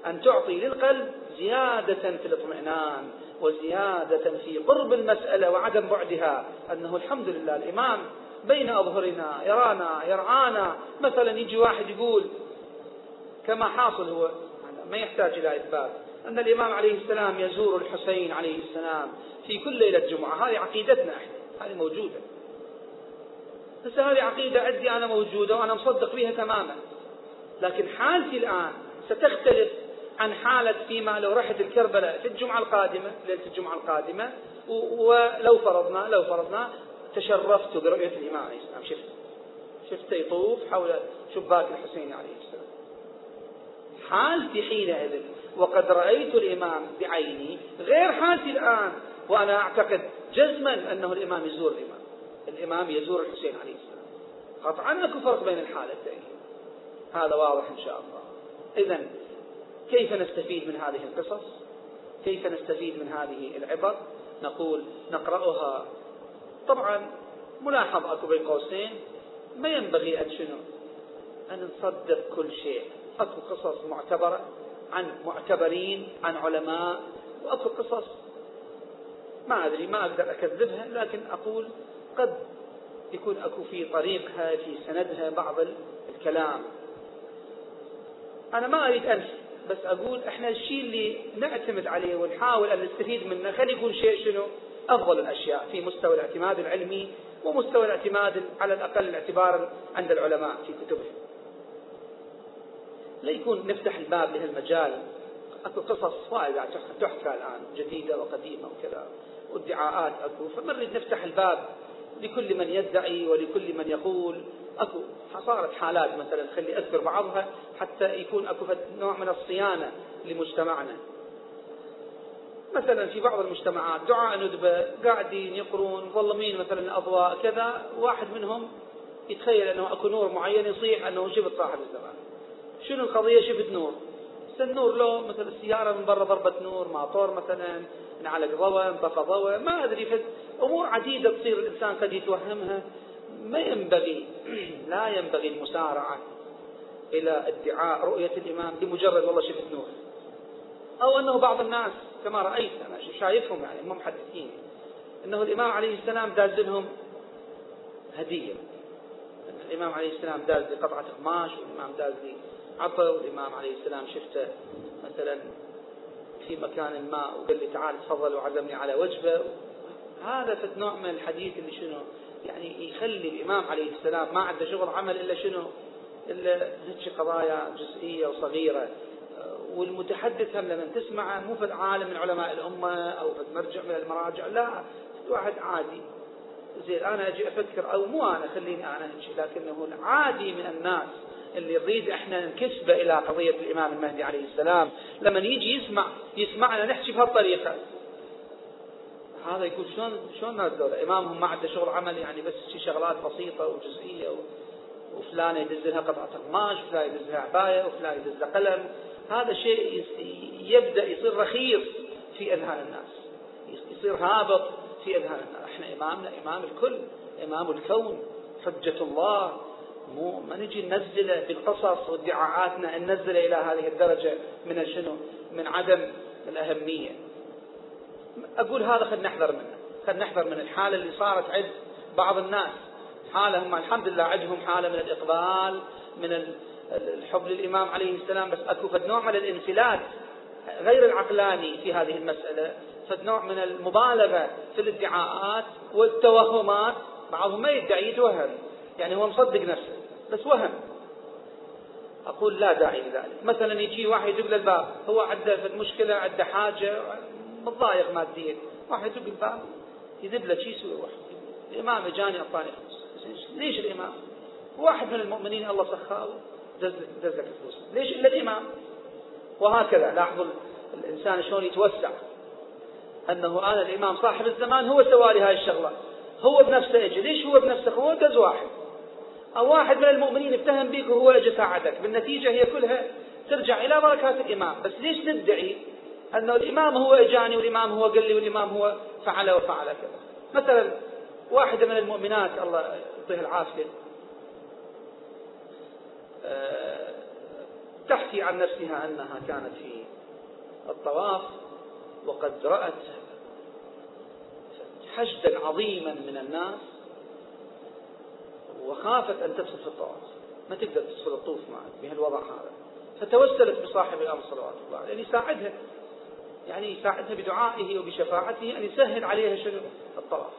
A: أن تعطي للقلب زيادة في الاطمئنان وزيادة في قرب المسألة وعدم بعدها. أنه الحمد لله الإمام بين أظهرنا يرانا يرعانا. مثلا يجي واحد يقول كما حاصل هو ما يحتاج إلى إثبات. أن الإمام عليه السلام يزور الحسين عليه السلام في كل ليلة جمعة. هذه عقيدتنا إحنا. هذه موجودة. بس هذه عقيدة عندي أنا موجودة وأنا مصدق بها تماما. لكن حالتي الآن ستختلف عن حالة فيما لو رحت الكربلاء في الجمعة القادمة ليلة الجمعة القادمة ولو فرضنا لو فرضنا تشرفت برؤية الإمام عليه السلام. شفت؟ شفت يطوف حول شباك الحسين عليه السلام. حالتي حينئذ وقد رأيت الإمام بعيني غير حالتي الآن وأنا أعتقد جزما أنه الإمام يزور الإمام. الإمام يزور الحسين عليه السلام. قطعا أكو فرق بين الحالتين هذا واضح إن شاء الله. إذا كيف نستفيد من هذه القصص؟ كيف نستفيد من هذه العبر؟ نقول نقرأها. طبعا ملاحظ أكو بين قوسين. ما ينبغي أن شنو؟ أن نصدق كل شيء. أكو قصص معتبرة. عن معتبرين عن علماء وأكو قصص. ما أدري ما أقدر أكذبها لكن أقول قد يكون أكو في طريقها في سندها بعض الكلام. أنا ما أريد أنفي بس أقول إحنا الشيء اللي نعتمد عليه ونحاول أن نستفيد منه خلي يكون شيء شنو؟ أفضل الأشياء في مستوى الاعتماد العلمي ومستوى الاعتماد على الأقل الاعتبار عند العلماء في كتبهم. لا يكون نفتح الباب لهالمجال. أكو قصص وايد تحكى الآن جديدة وقديمة وكذا وادعاءات أكو. فما نريد نفتح الباب لكل من يدعي ولكل من يقول. أكو صارت حالات مثلا خلي أذكر بعضها حتى يكون أكو نوع من الصيانة لمجتمعنا. مثلا في بعض المجتمعات دعاء ندبة قاعدين يقرون مظلمين مثلا الأضواء كذا واحد منهم يتخيل أنه أكو نور معين يصيح أنه شفت صاحب الزمان. شنو القضية؟ شفت نور. النور له مثل السيارة من برا ضربة نور ماطور مثلا انعلق ضوء انطفى ضوء ما أدري فد أمور عديدة تصير الإنسان قد يتوهمها. ما ينبغي (clears throat) لا ينبغي المسارعة إلى ادعاء رؤية الإمام بمجرد والله شفت نور. أو أنه بعض الناس كما رأيت أنا شايفهم يعني هم محدثين أنه الإمام عليه السلام داز لهم هدية. الإمام عليه السلام داز لي قطعة قماش والإمام داز لي عطى والإمام عليه السلام شفته مثلا في مكان ما وقال لي تعال تفضل وعزمني على وجبة هذا في نوع من الحديث اللي شنو؟ يعني يخلي الإمام عليه السلام ما عنده شغل عمل إلا شنو؟ إلا هيك قضايا جزئية وصغيرة. والمتحدث هم لما تسمعه مو في عالم من علماء الأمة أو في مرجع من المراجع لا واحد عادي. زين أنا أجي أفكر أو مو أنا خليني أنا هيك لكنه عادي من الناس. اللي نريد إحنا ننكسبه إلى قضية الإمام المهدي عليه السلام. لما يجي يسمع يسمعنا نحكي بهالطريقه هذا يقول شلون شلون الناس دول إمامهم ما عنده شغل عمل يعني بس شي شغلات بسيطة وجزئية. وفلان يدز لها قطعة قماش وفلان يدز لها عباية وفلان يدز لها قلم. هذا شيء يبدأ يصير رخيص في أذهان الناس. يصير هابط في أذهان الناس. إحنا إمامنا إمام الكل إمام الكون حجة الله. مو ما نجي ننزله بالقصص وادعاءاتنا ننزله إلى هذه الدرجة من شنو؟ من عدم الأهمية. أقول هذا خلينا نحذر منه، خلينا نحذر من الحالة اللي صارت عند بعض الناس، حاله هم الحمد لله عندهم حالة من الإقبال من الحب للإمام عليه السلام بس أكو فد نوع من الانفلات غير العقلاني في هذه المسألة، فد نوع من المبالغة في الادعاءات والتوهمات، بعضهم ما يدعي يتوهم، يعني هو مصدق نفسه. بس وهم. أقول لا داعي لذلك. مثلا يجي واحد يدق الباب هو عنده مشكلة عنده حاجة متضايق ماديا. واحد يدق الباب يذب له شيء يسوي واحد؟ الإمام اجاني أعطاني فلوس ليش الإمام؟ واحد من المؤمنين الله سخاه دز لك الفلوس. ليش إلا الإمام؟ وهكذا. لاحظوا الإنسان شلون يتوسع. أنه أنا الإمام صاحب الزمان هو سوى لي هاي الشغلة. هو بنفسه اجى ليش هو بنفسه؟ هو دز واحد. أو واحد من المؤمنين اتهم بك وهو اجى ساعدك. بالنتيجة هي كلها ترجع إلى بركات الإمام. بس ليش ندعي أنه الإمام هو إجاني والإمام هو قال لي والإمام هو فعل وفعل كذا؟ مثلا واحدة من المؤمنات الله يعطيها العافية آه، تحكي عن نفسها أنها كانت في الطواف وقد رأت حشدا عظيما من الناس. وخافت أن تفسد في الطواف. ما تقدر تدخل الطوف معه بهالوضع هذا. فتوسلت بصاحب الأمر صلوات الله عليه يعني يساعدها. يعني يساعدها بدعائه وبشفاعته أن يسهل عليها شنو؟ الطواف.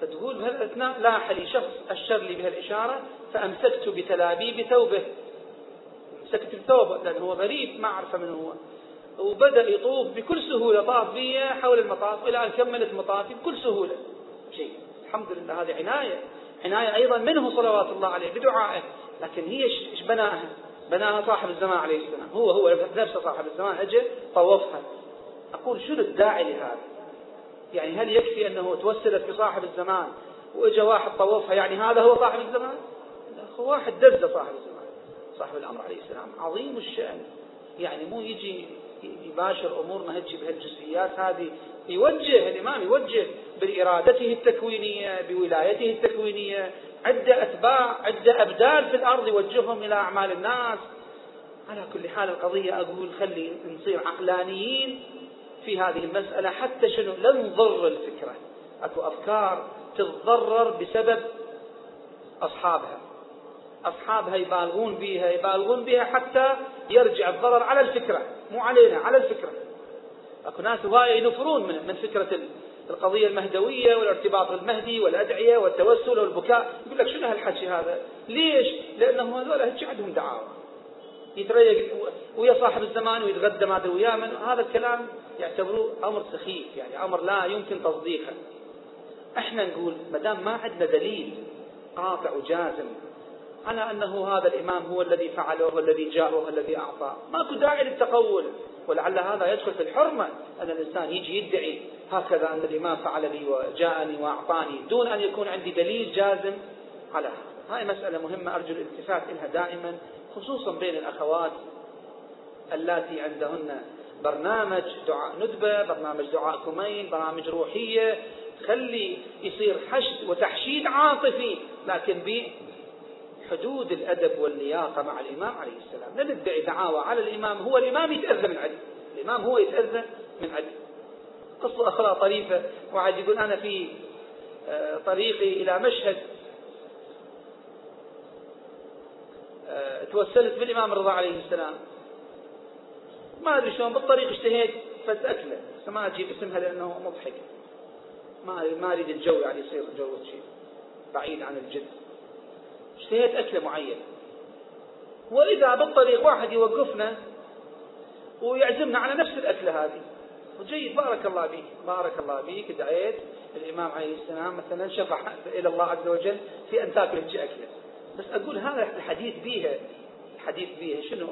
A: فتقول بهالأثناء لاح لي شخص أشر لي بهالإشارة فأمسكت بتلابيب ثوبه مسكت بثوبه لأنه هو غريب ما أعرفه من هو. وبدأ يطوف بكل سهولة طاف بي حول المطاف إلى أن كملت مطافي بكل سهولة. شيء. الحمد لله هذه عناية. عناية أيضا منه صلوات الله عليه بدعائه. لكن هي إيش بناها؟ بناها صاحب الزمان عليه السلام. هو هو نفسه صاحب الزمان. أجى طوفها. أقول شنو الداعي لهذا؟ يعني هل يكفي أنه توسلت بصاحب الزمان وإجا واحد طوفها؟ يعني هذا هو صاحب الزمان؟ هو واحد دز صاحب الزمان. صاحب الأمر عليه السلام. عظيم الشأن. يعني مو يجي يباشر أمورنا هيك بهالجزئيات. هذه يوجه الإمام يوجه بإرادته التكوينية بولايته التكوينية. عدة أتباع عدة أبدال في الأرض يوجههم إلى أعمال الناس. على كل حال القضية أقول خلي نصير عقلانيين في هذه المسألة حتى شنو؟ لا نضر الفكرة. أكو أفكار تتضرر بسبب أصحابها. أصحابها يبالغون بها يبالغون بها حتى يرجع الضرر على الفكرة مو علينا على الفكرة. أكو ناس هواية ينفرون من, من فكرة القضية المهدوية والارتباط بالمهدي والأدعية والتوسل والبكاء. يقول لك شنو هالحكي هذا؟ ليش؟ لأنه هذول هيك عندهم دعاوى. يتريق ويا صاحب الزمان ويتغدى ما أدري وياه من. هذا الكلام يعتبروه أمر سخيف يعني أمر لا يمكن تصديقه. إحنا نقول ما دام ما عندنا دليل قاطع وجازم على أنه هذا الإمام هو الذي فعل وهو الذي جاء وهو الذي أعطى ماكو داعي للتقول. ولعل هذا يدخل في الحرمة أن الإنسان يجي يدعي هكذا أن الإمام فعل لي وجاءني وأعطاني دون أن يكون عندي دليل جازم على هذا. هاي مسألة مهمة أرجو الالتفات لها دائما خصوصا بين الأخوات اللاتي عندهن برنامج دعاء ندبة برنامج دعاء كمين برامج روحية. تخلي يصير حشد وتحشيد عاطفي لكن بحدود الأدب واللياقة مع الإمام عليه السلام. لا ندعي دعاوى على الإمام. هو الإمام يتأذى من علي الإمام هو يتأذى من علي قصة أخرى طريفة. واحد يقول أنا في آه، طريقي إلى مشهد آه، توسلت بالإمام الرضا عليه السلام. ما أدري شلون بالطريق اشتهيت بس ما أجيب اسمها لأنه مضحك. ما ما أريد الجو يعني يصير جو شيء بعيد عن الجد. اشتهيت أكلة معينة. وإذا بالطريق واحد يوقفنا ويعزمنا على نفس الأكلة هذه. وجيد بارك الله بك بارك الله بك دعيت الإمام عليه السلام مثلا شفع إلى الله عز وجل في أن تأكل أكلة بس أقول هذا الحديث بيها الحديث بيها شنو؟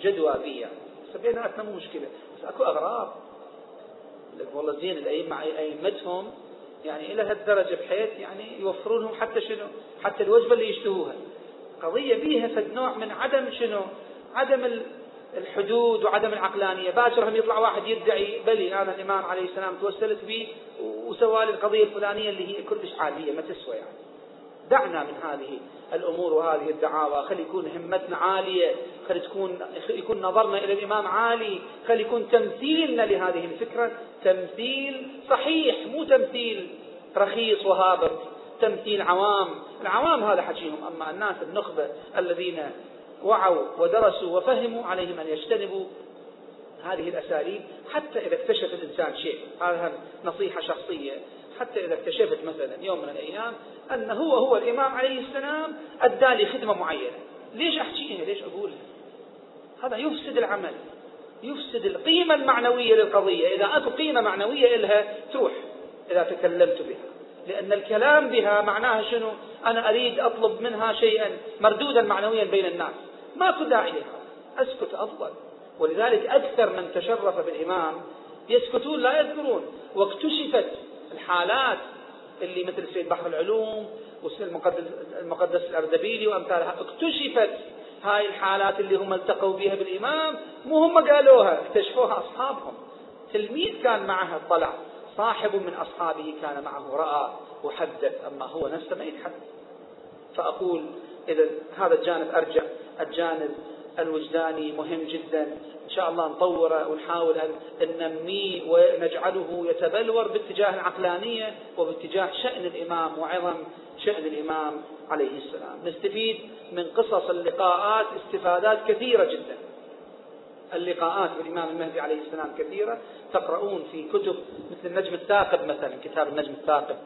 A: جدوى بيها يعني بيناتنا مو مشكلة. بس أكو أغراض. والله زين الأئمة أئمتهم يعني إلى هالدرجة بحيث يعني يوفرون لهم حتى شنو؟ حتى الوجبة اللي يشتهوها. قضية بيها فد نوع من عدم شنو؟ عدم الحدود وعدم العقلانية. باكر هم يطلع واحد يدعي بلي أنا الإمام عليه السلام توسلت به وسوى لي القضية الفلانية اللي هي كلش عادية ما تسوى يعني. دعنا من هذه الأمور وهذه الدعاوى. خلي يكون همتنا عالية خلي تكون يكون نظرنا إلى الإمام عالي خلي يكون تمثيلنا لهذه الفكرة. تمثيل صحيح مو تمثيل رخيص وهابط تمثيل عوام. العوام هذا حكيهم. أما الناس النخبة الذين وعوا ودرسوا وفهموا عليهم أن يجتنبوا هذه الأساليب حتى إذا اكتشف الإنسان شيء. هذا نصيحة شخصية. حتى إذا اكتشفت مثلا يوم من الأيام أن هو هو الإمام عليه السلام أدى لي خدمة معينة. ليش أحكيها ليش أقولها هذا يفسد العمل يفسد القيمة المعنوية للقضية. إذا أكو قيمة معنوية إلها تروح إذا تكلمت بها. لأن الكلام بها معناها شنو؟ أنا أريد أطلب منها شيئا مردودا معنويا بين الناس. ماكو داعي لها. أسكت أفضل. ولذلك أكثر من تشرف بالإمام يسكتون لا يذكرون. واكتشفت الحالات اللي مثل سيد بحر العلوم والمقدس المقدس الأردبيلي وأمثالها. اكتشفت هاي الحالات اللي هم التقوا بها بالإمام مو هم قالوها اكتشفوها أصحابهم. تلميذ كان معها اطلع صاحب من أصحابه كان معه رأى وحدث أما هو نفسه ما يتحدث. فأقول إذا هذا الجانب أرجع الجانب الوجداني مهم جدا. إن شاء الله نطوره ونحاول أن ننميه ونجعله يتبلور باتجاه العقلانية وباتجاه شأن الإمام وعظم شأن الإمام عليه السلام. نستفيد من قصص اللقاءات استفادات كثيرة جدا. اللقاءات بالإمام المهدي عليه السلام كثيرة. تقرؤون في كتب مثل النجم الثاقب مثلا كتاب النجم الثاقب.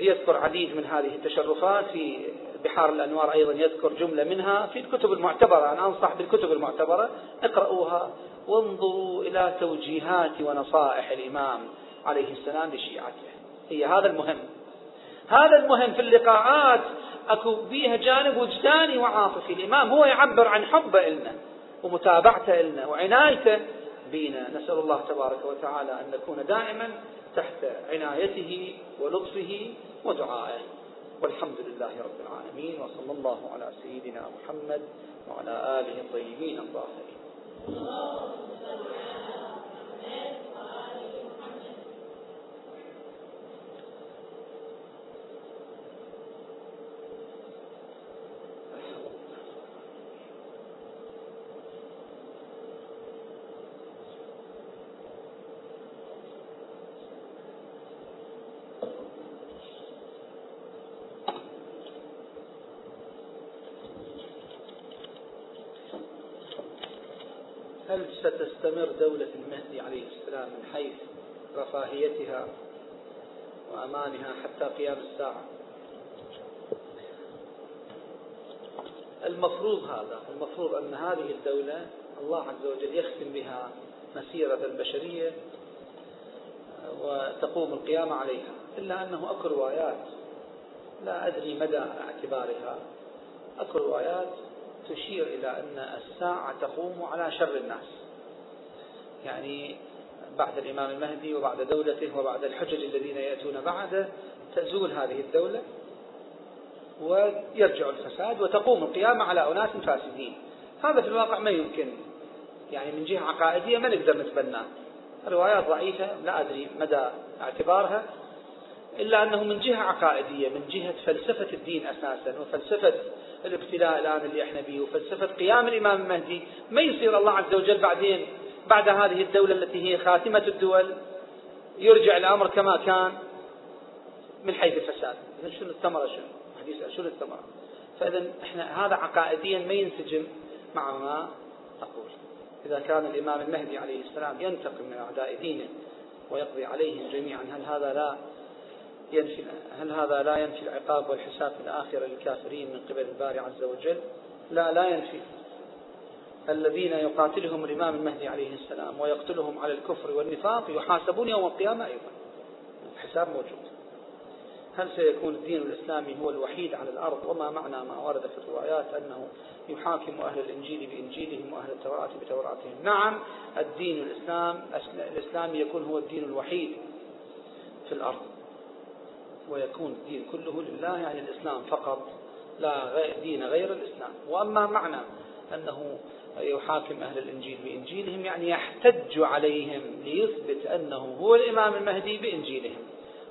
A: يذكر عديد من هذه التشرفات في بحار الأنوار أيضا يذكر جملة منها في الكتب المعتبرة. أنا أنصح بالكتب المعتبرة. اقرأوها وانظروا إلى توجيهات ونصائح الإمام عليه السلام لشيعته. هي هذا المهم. هذا المهم في اللقاءات. أكو بيها جانب وجداني وعاطفي. الإمام هو يعبر عن حبه إلنا ومتابعته إلنا وعنايته بنا. نسأل الله تبارك وتعالى أن نكون دائما تحت عنايته ولطفه ودعائه. والحمد لله رب العالمين وصلى الله على سيدنا محمد وعلى آله الطيبين الطاهرين. هل ستستمر دولة المهدي عليه السلام من حيث رفاهيتها وأمانها حتى قيام الساعة؟ المفروض هذا المفروض أن هذه الدولة الله عز وجل يختم بها مسيرة البشرية وتقوم القيامة عليها إلا أنه أكو روايات لا أدري مدى اعتبارها. أكو روايات تشير إلى أن الساعة تقوم على شر الناس. يعني بعد الإمام المهدي وبعد دولته وبعد الحجج الذين يأتون بعده تزول هذه الدولة ويرجع الفساد وتقوم القيامة على أناس فاسدين. هذا في الواقع ما يمكن. يعني من جهة عقائدية ما نقدر نتبناه. روايات ضعيفة لا أدري مدى اعتبارها. إلا أنه من جهة عقائدية من جهة فلسفة الدين أساسا وفلسفة الابتلاء الآن اللي إحنا به وفلسفة قيام الإمام المهدي. ما يصير الله عز وجل بعدين بعد هذه الدولة التي هي خاتمة الدول يرجع الأمر كما كان من حيث الفساد. شنو الثمرة شنو؟ حديث شنو الثمرة؟ فإذا إحنا هذا عقائديا ما ينسجم مع ما تقول إذا كان الإمام المهدي عليه السلام ينتقم من أعداء دينه ويقضي عليهم جميعا هل هذا لا ينفي هل هذا لا ينفي العقاب والحساب في الآخرة للكافرين من قبل الباري عز وجل؟ لا لا ينفي الذين يقاتلهم الإمام المهدي عليه السلام ويقتلهم على الكفر والنفاق يحاسبون يوم القيامة أيضا. الحساب موجود. هل سيكون الدين الإسلامي هو الوحيد على الأرض؟ وما معنى ما ورد في الروايات أنه يحاكم أهل الإنجيل بإنجيلهم وأهل التوراة بتوراتهم؟ نعم الدين الإسلام الإسلامي يكون هو الدين الوحيد في الأرض. ويكون الدين كله لله يعني الإسلام فقط لا دين غير الإسلام. وأما معنى أنه يحاكم أهل الإنجيل بإنجيلهم يعني يحتج عليهم ليثبت أنه هو الإمام المهدي بإنجيلهم.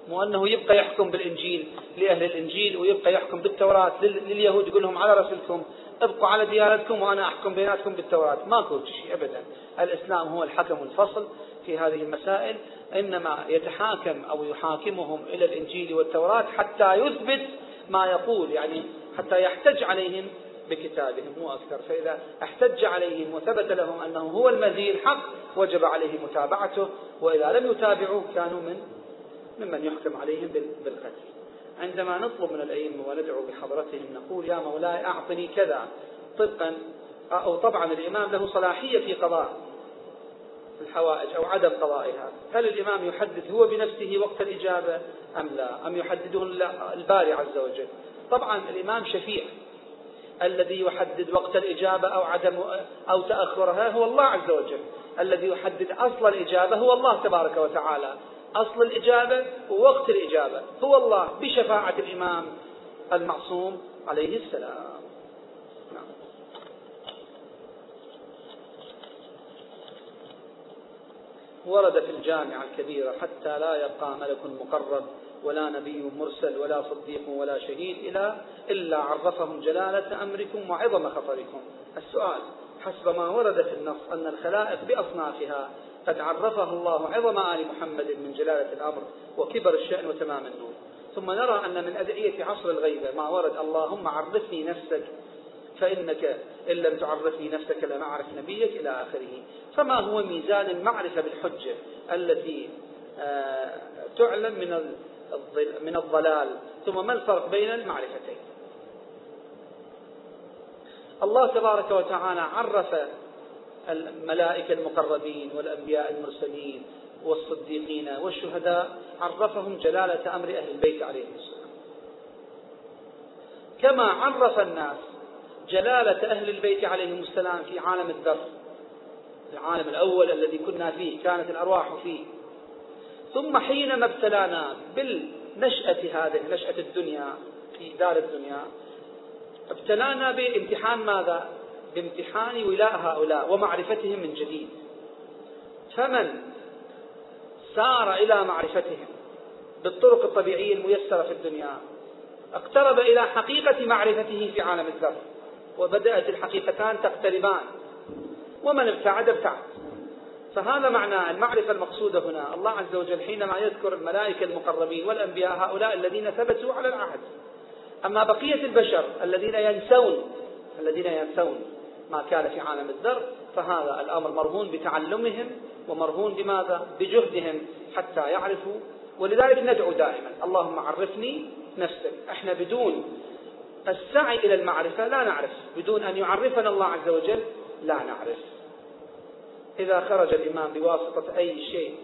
A: مو أنه يبقى يحكم بالإنجيل لأهل الإنجيل ويبقى يحكم بالتوراة لليهود يقول لهم على رسلكم ابقوا على ديانتكم وأنا أحكم بيناتكم بالتوراة. ماكو شيء أبدا. الإسلام هو الحكم الفصل في هذه المسائل. إنما يتحاكم أو يحاكمهم إلى الإنجيل والتوراة حتى يثبت ما يقول يعني حتى يحتج عليهم بكتابهم مو أكثر. فإذا احتج عليهم وثبت لهم أنه هو المهدي الحق وجب عليه متابعته. وإذا لم يتابعوه كانوا من ممن يحكم عليهم بالقتل. عندما نطلب من الأئمة وندعو بحضرتهم نقول يا مولاي أعطني كذا طبقا أو طبعا الإمام له صلاحية في قضاء الحوائج أو عدم قضائها. هل الإمام يحدد هو بنفسه وقت الإجابة؟ أم لا؟ أم يحدده الباري عز وجل. طبعا الإمام شفيع. الذي يحدد وقت الإجابة أو عدم أو تأخرها هو الله عز وجل. الذي يحدد أصل الإجابة هو الله تبارك وتعالى. أصل الإجابة ووقت الإجابة هو الله بشفاعة الإمام المعصوم عليه السلام نعم. ورد في الجامعة الكبيرة حتى لا يبقى ملك مقرب ولا نبي مرسل ولا صديق ولا شهيد إلى إلا عرفهم جلالة أمركم وعظم خطركم السؤال حسب ما ورد في النص أن الخلائق بأصنافها قد عرفه الله عظم آل محمد من جلالة الأمر وكبر الشأن وتمام النور. ثم نرى أن من أدعية عصر الغيبة ما ورد اللهم عرفني نفسك فإنك إن لم تعرفني نفسك لم أعرف نبيك إلى آخره. فما هو ميزان المعرفة بالحجة التي آه، تعلم من من الضلال؟ ثم ما الفرق بين المعرفتين؟ الله تبارك وتعالى عرف الملائكة المقربين والأنبياء المرسلين والصديقين والشهداء عرفهم جلالة أمر أهل البيت عليهم السلام كما عرف الناس جلالة أهل البيت عليهم السلام في عالم الذر العالم الأول الذي كنا فيه كانت الأرواح فيه ثم حينما ابتلانا بالنشأة هذه نشأة الدنيا في دار الدنيا ابتلانا بامتحان ماذا؟ بامتحان ولاء هؤلاء ومعرفتهم من جديد. فمن سار إلى معرفتهم بالطرق الطبيعية الميسرة في الدنيا اقترب إلى حقيقة معرفته في عالم الذر وبدأت الحقيقتان تقتربان ومن ابتعد ابتعد. فهذا معنى المعرفة المقصودة هنا. الله عز وجل حينما يذكر الملائكة المقربين والأنبياء هؤلاء الذين ثبتوا على العهد. أما بقية البشر الذين ينسون الذين ينسون ما كان في عالم الذر فهذا الأمر مرهون بتعلمهم ومرهون بماذا؟ بجهدهم حتى يعرفوا. ولذلك ندعو دائما اللهم عرفني نفسك. إحنا بدون السعي إلى المعرفة لا نعرف. بدون أن يعرفنا الله عز وجل لا نعرف. إذا خرج الإمام بواسطة أي شيء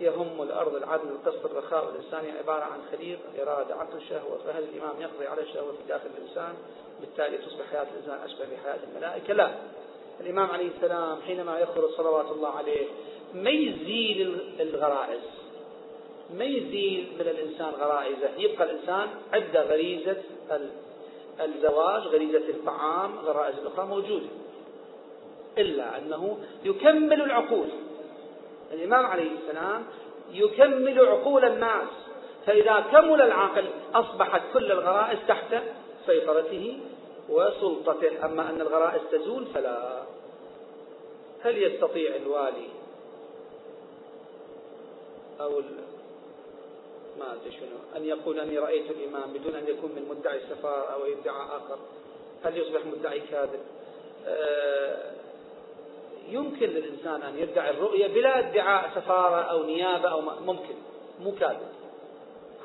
A: يهم الأرض العدل القسط الرخاء والإنسان عبارة عن خليط إرادة عقل شهوة. فهل الإمام يقضي على الشهوة في داخل الإنسان بالتالي تصبح حياة الإنسان أشبه بحياة الملائكة. لا. الإمام عليه السلام حينما يخرج صلوات الله عليه ما يزيل الغرائز؟ ما يزيل من الإنسان غرائزه؟ يبقى الإنسان عنده غريزة الزواج غريزة الطعام غرائز الأخرى موجودة. إلا أنه يكمل العقول الإمام عليه السلام يكمل عقول الناس فإذا كمل العقل أصبحت كل الغرائز تحت سيطرته وسلطته أما أن الغرائز تزول فلا. هل يستطيع الوالي أو ما أدري شنو أن يقول أني رأيت الإمام بدون أن يكون من مدعي السفارة أو ادعاء آخر؟ هل يصبح مدعي كاذب؟ آه، يمكن للإنسان أن يدعي الرؤية بلا ادعاء سفارة أو نيابة أو ممكن. مو كاذب.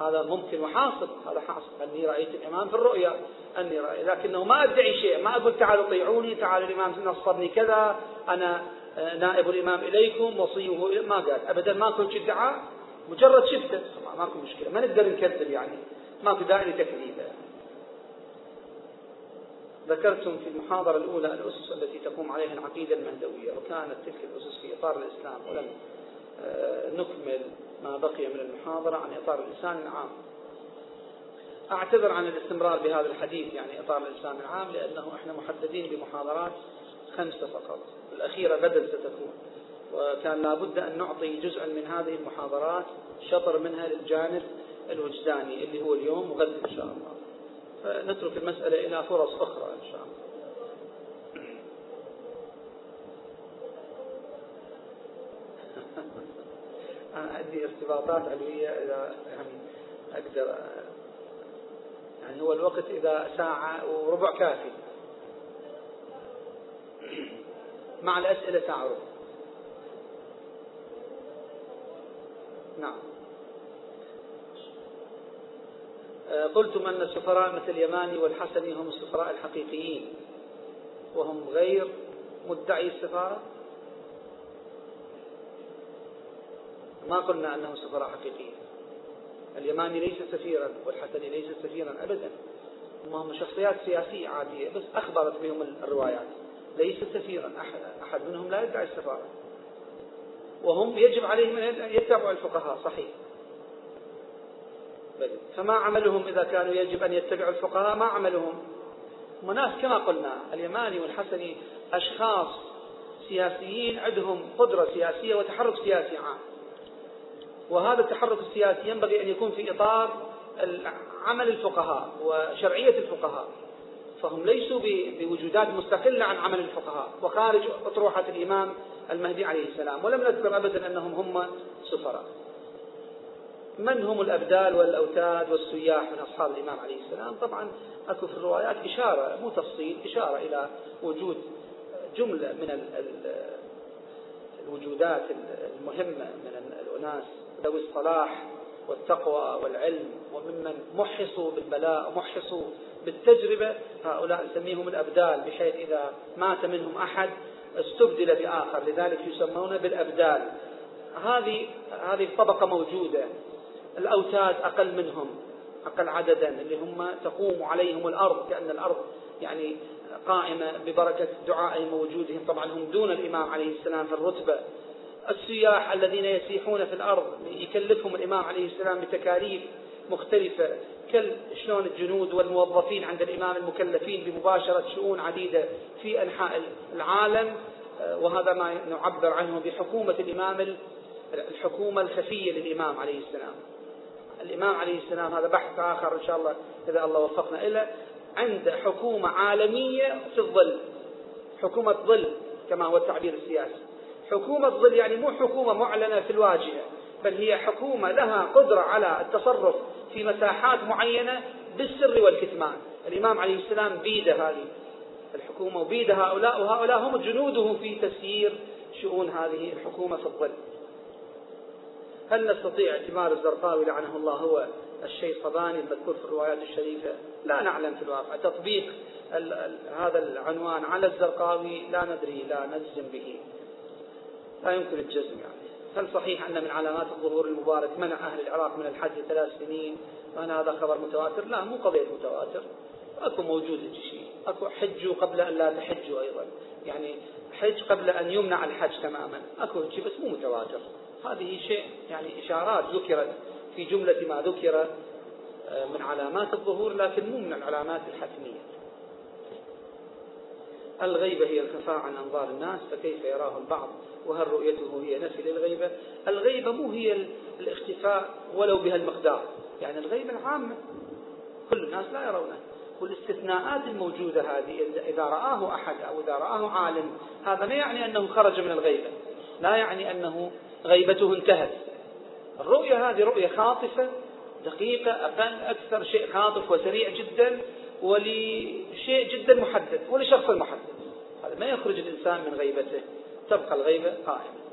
A: هذا ممكن وحاصل. هذا حاصل. أني رأيت الإمام في الرؤيا. أني رأيت لكنه ما أدعي شيء. ما أقول تعالوا طيعوني تعالوا الإمام نصرني كذا أنا آه، نائب الإمام إليكم وصيه ما قال. أبدا ما كنت ادعاء مجرد شفته. ماكو مشكلة. ما نقدر نكذب يعني. ماكو داعي لتكذيبه. ذكرتم في المحاضرة الأولى الأسس التي تقوم عليها العقيدة المهدوية وكانت تلك الأسس في إطار الإسلام ولم آه، نكمل ما بقي من المحاضرة عن إطار الإنسان العام. أعتذر عن الاستمرار بهذا الحديث يعني إطار الإسلام العام لأنه إحنا محددين بمحاضرات خمسة فقط. الأخيرة غدا ستكون. وكان لابد أن نعطي جزءا من هذه المحاضرات شطر منها للجانب الوجداني اللي هو اليوم وغدا إن شاء الله. فنترك المسألة إلى فرص أخرى إن شاء الله. (laughs) أنا عندي ارتباطات علوية إذا يعني أقدر يعني هو الوقت إذا ساعة وربع كافي. (clears throat) مع الأسئلة ساعة وربع نعم. قلتم أن السفراء مثل اليماني والحسني هم السفراء الحقيقيين وهم غير مدعي السفارة؟ ما قلنا أنهم سفراء حقيقيين. اليماني ليس سفيرا والحسني ليس سفيرا أبدا. هم شخصيات سياسية عادية بس أخبرت بهم الروايات. ليس سفيرا أحد, منهم لا يدعي السفارة. وهم يجب عليهم أن يتبعوا الفقهاء صحيح. فما عملهم إذا كانوا يجب أن يتبعوا الفقهاء؟ ما عملهم؟ هم ناس كما قلنا اليماني والحسني أشخاص سياسيين عندهم قدرة سياسية وتحرك سياسي عام. وهذا التحرك السياسي ينبغي أن يكون في إطار عمل الفقهاء وشرعية الفقهاء. فهم ليسوا بوجودات مستقلة عن عمل الفقهاء وخارج أطروحة الإمام المهدي عليه السلام. ولم نذكر أبدا أنهم هم سفراء. من هم الأبدال والأوتاد والسياح من أصحاب الإمام عليه السلام؟ طبعا أكو في الروايات إشارة مو تفصيل إشارة إلى وجود جملة من الوجودات المهمة من الأناس ذوي الصلاح والتقوى والعلم وممن محصوا بالبلاء ومحصوا بالتجربة هؤلاء نسميهم الأبدال بحيث إذا مات منهم أحد استبدل بآخر لذلك يسمون بالأبدال. هذه هذه الطبقة موجودة الأوتاد أقل منهم أقل عددا اللي هم تقوم عليهم الأرض كأن الأرض يعني قائمة ببركة دعائهم ووجودهم. طبعا هم دون الإمام عليه السلام في الرتبة. السياح الذين يسيحون في الأرض يكلفهم الإمام عليه السلام بتكاليف مختلفة كل شلون الجنود والموظفين عند الإمام المكلفين بمباشرة شؤون عديدة في أنحاء العالم. وهذا ما نعبر عنه بحكومة الإمام الحكومة الخفية للإمام عليه السلام. الإمام عليه السلام هذا بحث آخر إن شاء الله إذا الله وفقنا إلى عند حكومة عالمية في الظل حكومة ظل كما هو التعبير السياسي حكومة ظل يعني مو حكومة معلنة في الواجهة بل هي حكومة لها قدرة على التصرف في مساحات معينة بالسر والكتمان. الإمام عليه السلام بيد هذه الحكومة وبيد هؤلاء وهؤلاء هم جنوده في تسيير شؤون هذه الحكومة في الظل. هل نستطيع اعتبار الزرقاوي لعنه الله هو الشيء الصباني المذكور في الروايات الشريفة؟ لا نعلم في الواقع. تطبيق هذا العنوان على الزرقاوي لا ندري لا نجزم به. لا يمكن الجزم يعني. هل صحيح أن من علامات الظهور المبارك منع أهل العراق من الحج ثلاث سنين؟ وأن هذا خبر متواتر؟ لا مو قضية متواتر. أكو موجود شيء. أكو حجوا قبل أن لا تحجوا أيضا. يعني حج قبل أن يمنع الحج تماما. أكو شيء بس مو متواتر. هذه شيء يعني إشارات ذكرت في جملة ما ذكر آه، من علامات الظهور لكن مو من العلامات الحتمية. الغيبة هي الخفاء عن أنظار الناس فكيف يراه البعض وهل رؤيته هي نفي للغيبة؟ الغيبة مو هي الاختفاء ولو بهالمقدار يعني الغيبة العامة كل الناس لا يرونه. والاستثناءات الموجودة هذه إذا رآه أحد أو إذا رآه عالم هذا ما يعني أنه خرج من الغيبة. لا يعني أنه غيبته انتهت. الرؤية هذه رؤية خاطفة دقيقة أقل أكثر شيء خاطف وسريع جدا ولشيء جدا محدد ولشخص محدد. هذا ما يخرج الإنسان من غيبته تبقى الغيبة قائمة.